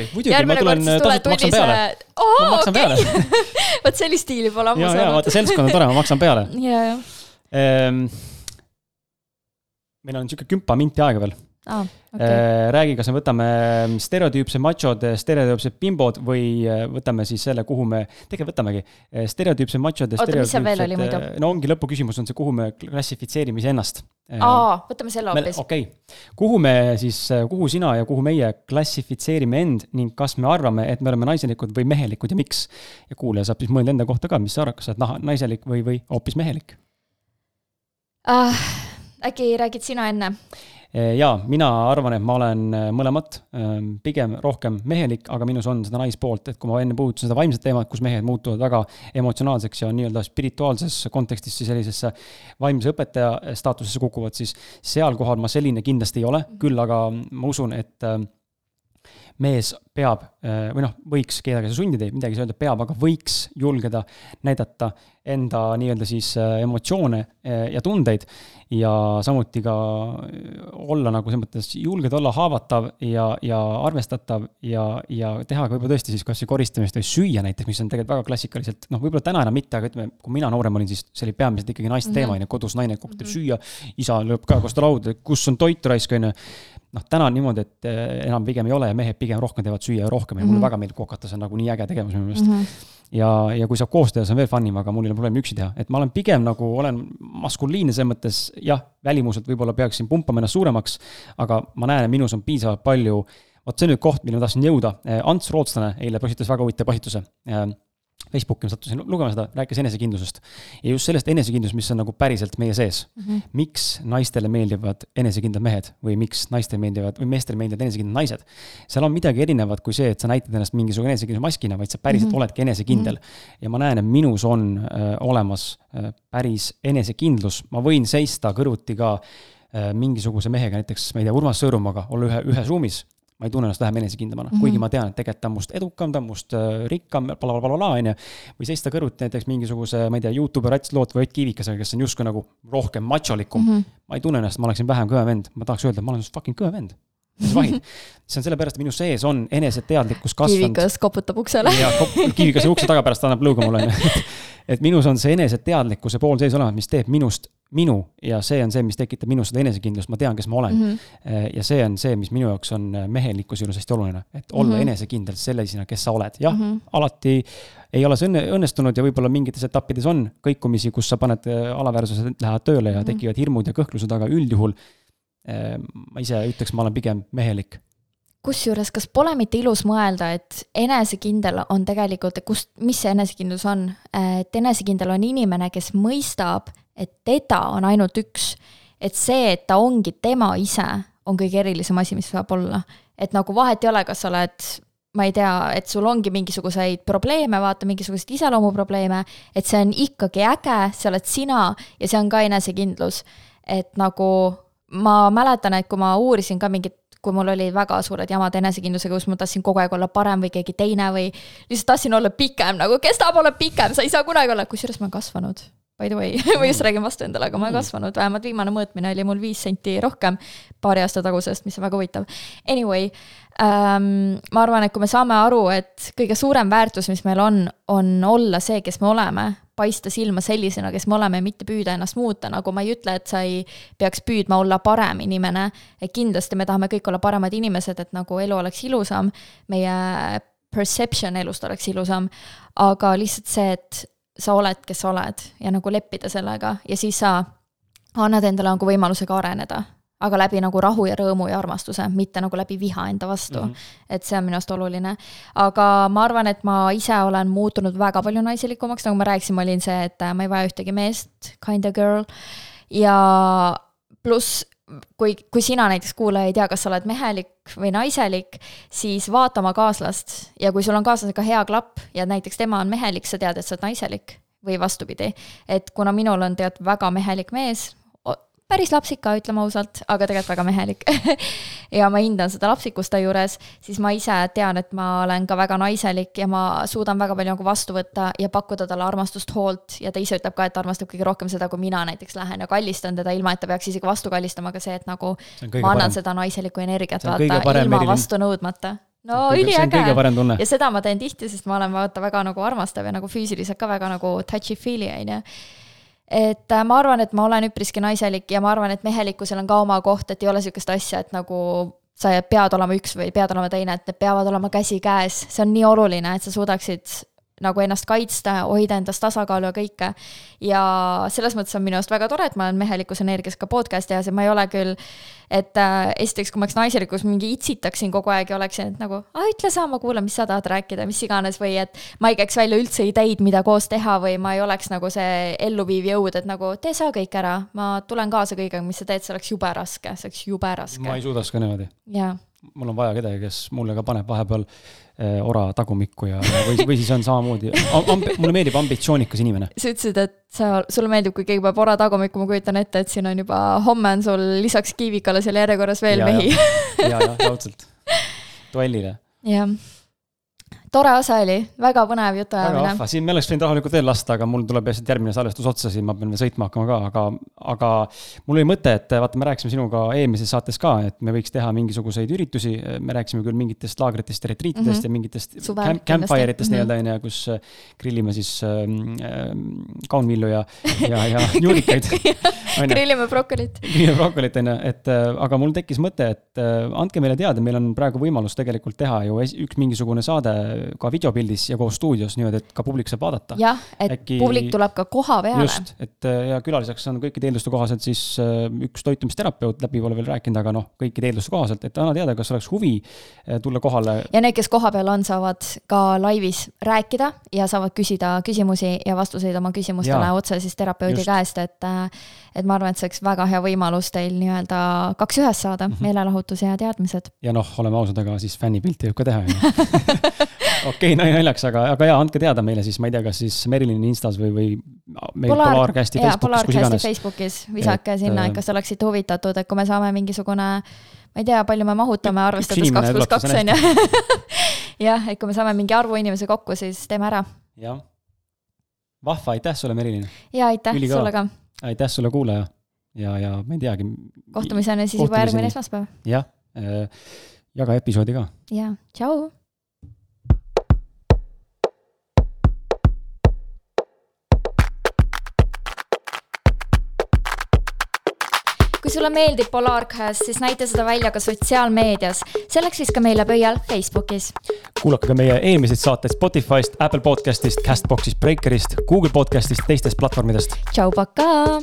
tasuta maksan peale oh,. ma maksan okay. peale vot sellist stiili pole ammu saanud. vaata, seltskond on tore, ma maksan peale. ja, ja ehm,. meil on sihuke kümpa minti aega veel ah,. Okay. räägi, kas me võtame stereotüüpsed machod, stereotüüpsed bimbod või äh, võtame siis selle, kuhu me, tegelikult võtamegi äh, stereotüüpsed machod oota, mis seal veel oli muidu? Äh, no ongi lõpuküsimus on see, kuhu me klassifitseerime iseennast. aa, võtame selle hoopis. okei okay., kuhu me siis, kuhu sina ja kuhu meie klassifitseerime end ning kas me arvame, et me oleme naiselikud või mehelikud ja miks? ja kuulaja saab siis mõelda enda kohta ka, mis sa arvad, kas sa oled naiselik või, või hoopis mehelik uh,? äkki räägid sina enne? Eh, jaa, mina arvan, et ma olen eh, mõlemat, ehm, pigem rohkem mehelik, aga minus on seda naispoolt, et kui ma enne puudutasin seda vaimset teemat, kus mehed muutuvad väga emotsionaalseks ja nii-öelda spirituaalses kontekstis siis sellisesse vaimse õpetaja staatusesse kukuvad, siis seal kohal ma selline kindlasti ei ole, küll aga ma usun, et mees peab või noh, võiks, kedagi see sundida, midagi ei saa öelda, peab, aga võiks julgeda näidata enda nii-öelda siis emotsioone ja tundeid ja samuti ka olla nagu selles mõttes, julged olla haavatav ja, ja arvestatav ja, ja teha ka võib-olla tõesti siis kas või koristamist või süüa näiteks, mis on tegelikult väga klassikaliselt, noh, võib-olla täna enam mitte, aga ütleme, kui mina noorem olin, siis see oli peamiselt ikkagi naiste mm -hmm. teema, on ju, kodus naine kokku teeb mm -hmm. süüa, isa lööb ka vastu lauda, kus on toit raisk, on ju noh, täna on niimoodi, et eh, enam pigem ei ole ja mehed pigem rohkem teevad süüa ja rohkem ja mulle mm -hmm. väga meeldib kokata, see on nagu nii äge tegevus minu meelest mm. -hmm ja, ja kui saab koos teha, see on veel fun im, aga mul ei ole probleemi üksi teha, et ma olen pigem nagu, olen maskuliinne selles mõttes, jah, välimuselt võib-olla peaksin pumpama ennast suuremaks, aga ma näen, et minus on piisavalt palju, vot see on nüüd koht, milleni ma tahtsin jõuda, Ants Rootslane eile postitas väga huvitava postituse Facebooki ma sattusin lugema seda, rääkis enesekindlusest. ja just sellest enesekindlusest, mis on nagu päriselt meie sees mm. -hmm. miks naistele meeldivad enesekindlad mehed või miks naistele meeldivad või meestele meeldivad enesekindlad naised. seal on midagi erinevat kui see, et sa näitad ennast mingisuguse enesekindluse maskina, vaid sa päriselt mm -hmm. oledki enesekindel mm. -hmm. ja ma näen, et minus on äh, olemas äh, päris enesekindlus, ma võin seista kõrvuti ka äh, mingisuguse mehega, näiteks ma ei tea, Urmas Sõõrumaaga, olla ühe, ühes ruumis ma ei tunne ennast vähem enesekindlamana mm, -hmm. kuigi ma tean, et tegelikult ta on must edukam, ta on must äh, rikkam bla,, blablabla, on ju. või seista kõrvuti näiteks mingisuguse, ma ei tea, Youtuber Ats Loot või Ott Kivikesega, kes on justkui nagu rohkem macholikum mm. -hmm. ma ei tunne ennast, ma oleksin vähem kõve vend, ma tahaks öelda, ma olen fucking kõve vend mis vahid. see on sellepärast, et minu sees on eneseteadlikkus kasvanud. kivikas koputab uksele. jaa, kivikas ukse taga pärast annab lõuga mulle, on ju. et minus on see eneseteadlikkuse pool sees olemas, mis teeb minust minu ja see on see, mis tekitab minus seda enesekindlust, ma tean, kes ma olen mm. -hmm. ja see on see, mis minu jaoks on äh, mehelikkuse juures hästi oluline, et olla mm -hmm. enesekindel sellisena, kes sa oled. jah mm, -hmm. alati ei ole see õnne, õnnestunud ja võib-olla mingites etappides on kõikumisi, kus sa paned äh, alaväärsused lähevad tööle ja mm -hmm. tekivad hirmud ja kõhklused, aga üldjuhul ma ise ütleks, ma olen pigem mehelik kusjuures, kas pole mitte ilus mõelda, et enesekindel on tegelikult, kust, mis see enesekindlus on? et enesekindel on inimene, kes mõistab, et teda on ainult üks. et see, et ta ongi tema ise, on kõige erilisem asi, mis saab olla. et nagu vahet ei ole, kas sa oled ma ei tea, et sul ongi mingisuguseid probleeme, vaata mingisuguseid iseloomuprobleeme, et see on ikkagi äge, see oled sina ja see on ka enesekindlus. et nagu ma mäletan, et kui ma uurisin ka mingit kui mul oli väga suured jamad enesekindlusega, kus ma tahtsin kogu aeg olla parem või keegi teine või lihtsalt tahtsin olla pikem, nagu kes tahab olla pikem, sa ei saa kunagi olla, kusjuures ma olen kasvanud. By the way ma just räägin vastu endale, aga ma olen kasvanud, vähemalt viimane mõõtmine oli mul viis senti rohkem paari aasta tagusest, mis on väga huvitav. Anyway ähm,, ma arvan, et kui me saame aru, et kõige suurem väärtus, mis meil on, on olla see, kes me oleme, paista silma sellisena, kes me oleme, mitte püüda ennast muuta, nagu ma ei ütle, et sa ei peaks püüdma olla parem inimene, et kindlasti me tahame kõik olla paremad inimesed, et nagu elu oleks ilusam, meie perception elust oleks ilusam, aga lihtsalt see, et sa oled, kes sa oled ja nagu leppida sellega. Ja siis sa annad endale nagu võimaluse ka areneda. Aga läbi nagu rahu ja rõõmu ja armastuse, mitte nagu läbi viha enda vastu mm. -hmm. et see on minu arust oluline. aga ma arvan, et ma ise olen muutunud väga palju naiselikumaks, nagu ma rääkisin, ma olin see, et ma ei vaja ühtegi meest, kind of girl. ja pluss kui, kui sina näiteks kuulaja ei tea, kas sa oled mehelik või naiselik, siis vaata oma kaaslast ja kui sul on kaaslasega hea klapp ja näiteks tema on mehelik, sa tead, et sa oled naiselik või vastupidi. et kuna minul on tegelikult väga mehelik mees, päris lapsik ka, ütleme ausalt, aga tegelikult väga mehelik. Ja ma hindan seda lapsikust ta juures, siis ma ise tean, et ma olen ka väga naiselik ja ma suudan väga palju nagu vastu võtta ja pakkuda talle armastust, hoolt. Ja ta ise ütleb ka, et ta armastab kõige rohkem seda, kui mina näiteks lähen ja kallistan teda, ilma et ta peaks isegi vastu kallistama, aga see, et nagu ma annan parem. seda naiselikku energiat, vaata, ilma vastu nõudmata. No üliäge. ja seda ma teen tihti, sest ma olen vaata väga nagu armastav ja nagu füüsiliselt ka väga nagu touchy-feely on ju et äh, ma arvan, et ma olen üpriski naiselik ja ma arvan, et mehelikkusel on ka oma koht, et ei ole sihukest asja, et nagu sa pead olema üks või pead olema teine, et need peavad olema käsikäes, see on nii oluline, et sa suudaksid nagu ennast kaitsta, hoida endas tasakaalu ja kõike. ja selles mõttes on minu arust väga tore, et ma olen mehelikus energias ka podcast'i ja see, ma ei ole küll, et äh, esiteks, kui ma oleks naiselikus, mingi itsitaksin kogu aeg ja oleksin, et nagu, aa ütle sa, ma kuulan, mis sa tahad rääkida, mis iganes, või et ma ei käiks välja üldse ideid, mida koos teha või ma ei oleks nagu see elluviiv jõud, et nagu tee sa kõik ära, ma tulen kaasa kõigega, mis sa teed, see oleks jube raske, see oleks jube raske. ma ei suudaks ka niimoodi. jaa mul on vaja kedagi, kes mulle ka paneb vahepeal ora tagumikku ja, või, või siis on samamoodi mulle meeldib ambitsioonikas inimene. sa ütlesid, et sa, sulle meeldib, kui keegi paneb ora tagumikku, ma kujutan ette, et siin on juba, homme on sul lisaks Kiivikale seal järjekorras veel ja, mehi. ja, ja, raudselt, duellile. jah tore osa oli, väga põnev jutuajamine. väga vahva, siin me oleks võinud rahulikult veel lasta, aga mul tuleb lihtsalt järgmine salvestus otsa, siin ma pean veel sõitma hakkama ka, aga, aga mul oli mõte, et vaata, me rääkisime sinuga eelmises saates ka, et me võiks teha mingisuguseid üritusi, me rääkisime küll mingitest laagritest ja retriitidest mm -hmm. ja mingitest camp, campfire itest -hmm. nii-öelda, on ju, kus äh, grillime siis äh, kaunvilju ja, ja, ja juurikaid grillime brokolit. grillime brokolit, on ju, et äh, aga mul tekkis mõte, et äh, andke meile teada, meil on praegu võimalus tegelikult teha ju üks mingisugune saade ka videopildis ja koos stuudios niimoodi, et ka publik saab vaadata. jah, et Äkki... publik tuleb ka koha peale. just, et äh, ja külaliseks on kõikide eelduste kohaselt siis äh, üks toitumisterapeut, läbi pole veel rääkinud, aga noh, kõikide eelduste kohaselt, et anna teada, kas oleks huvi äh, tulla kohale. ja need, kes kohapeal on, saavad ka laivis rääkida ja saavad küsida küsimusi ja vastuseid oma küsimustele otse siis terapeudi just. käest, et et ma arvan, et see oleks väga hea võimalus teil nii-öelda kaks ühes saada mm, -hmm. meelelahutus ja teadmised. ja noh, oleme ausad, aga siis fännipilti võib ka teha, on ju okei naljaks, aga, aga jaa, andke teada meile siis, ma ei tea, kas siis Merilini Instas või, või meil Polar, Polarcasti Facebookis, kus iganes. Facebookis, visake et, sinna, et kas oleksite huvitatud, et kui me saame mingisugune ma ei tea, palju me mahutame, arvestades kaks pluss kaks, on ju. jah, et kui me saame mingi arvu inimesi kokku, siis teeme ära. jah. vahva, aitäh sulle, Merilin. ja aitäh Ülika. sulle ka. Aitäh sulle, kuulaja. ja, ja ma ei teagi. kohtumiseni siis juba järgmine esmaspäev. jah, jaga episoodi ka. ja, tšau kui sulle meeldib Polarcast, siis näita seda välja ka sotsiaalmeedias. selleks viska meile pöial Facebookis. kuulake ka meie eelmiseid saateid Spotify'st, Apple podcast'ist, Castbox'ist, Breakerist, Google podcast'ist, teistest platvormidest. tšau, pakaa.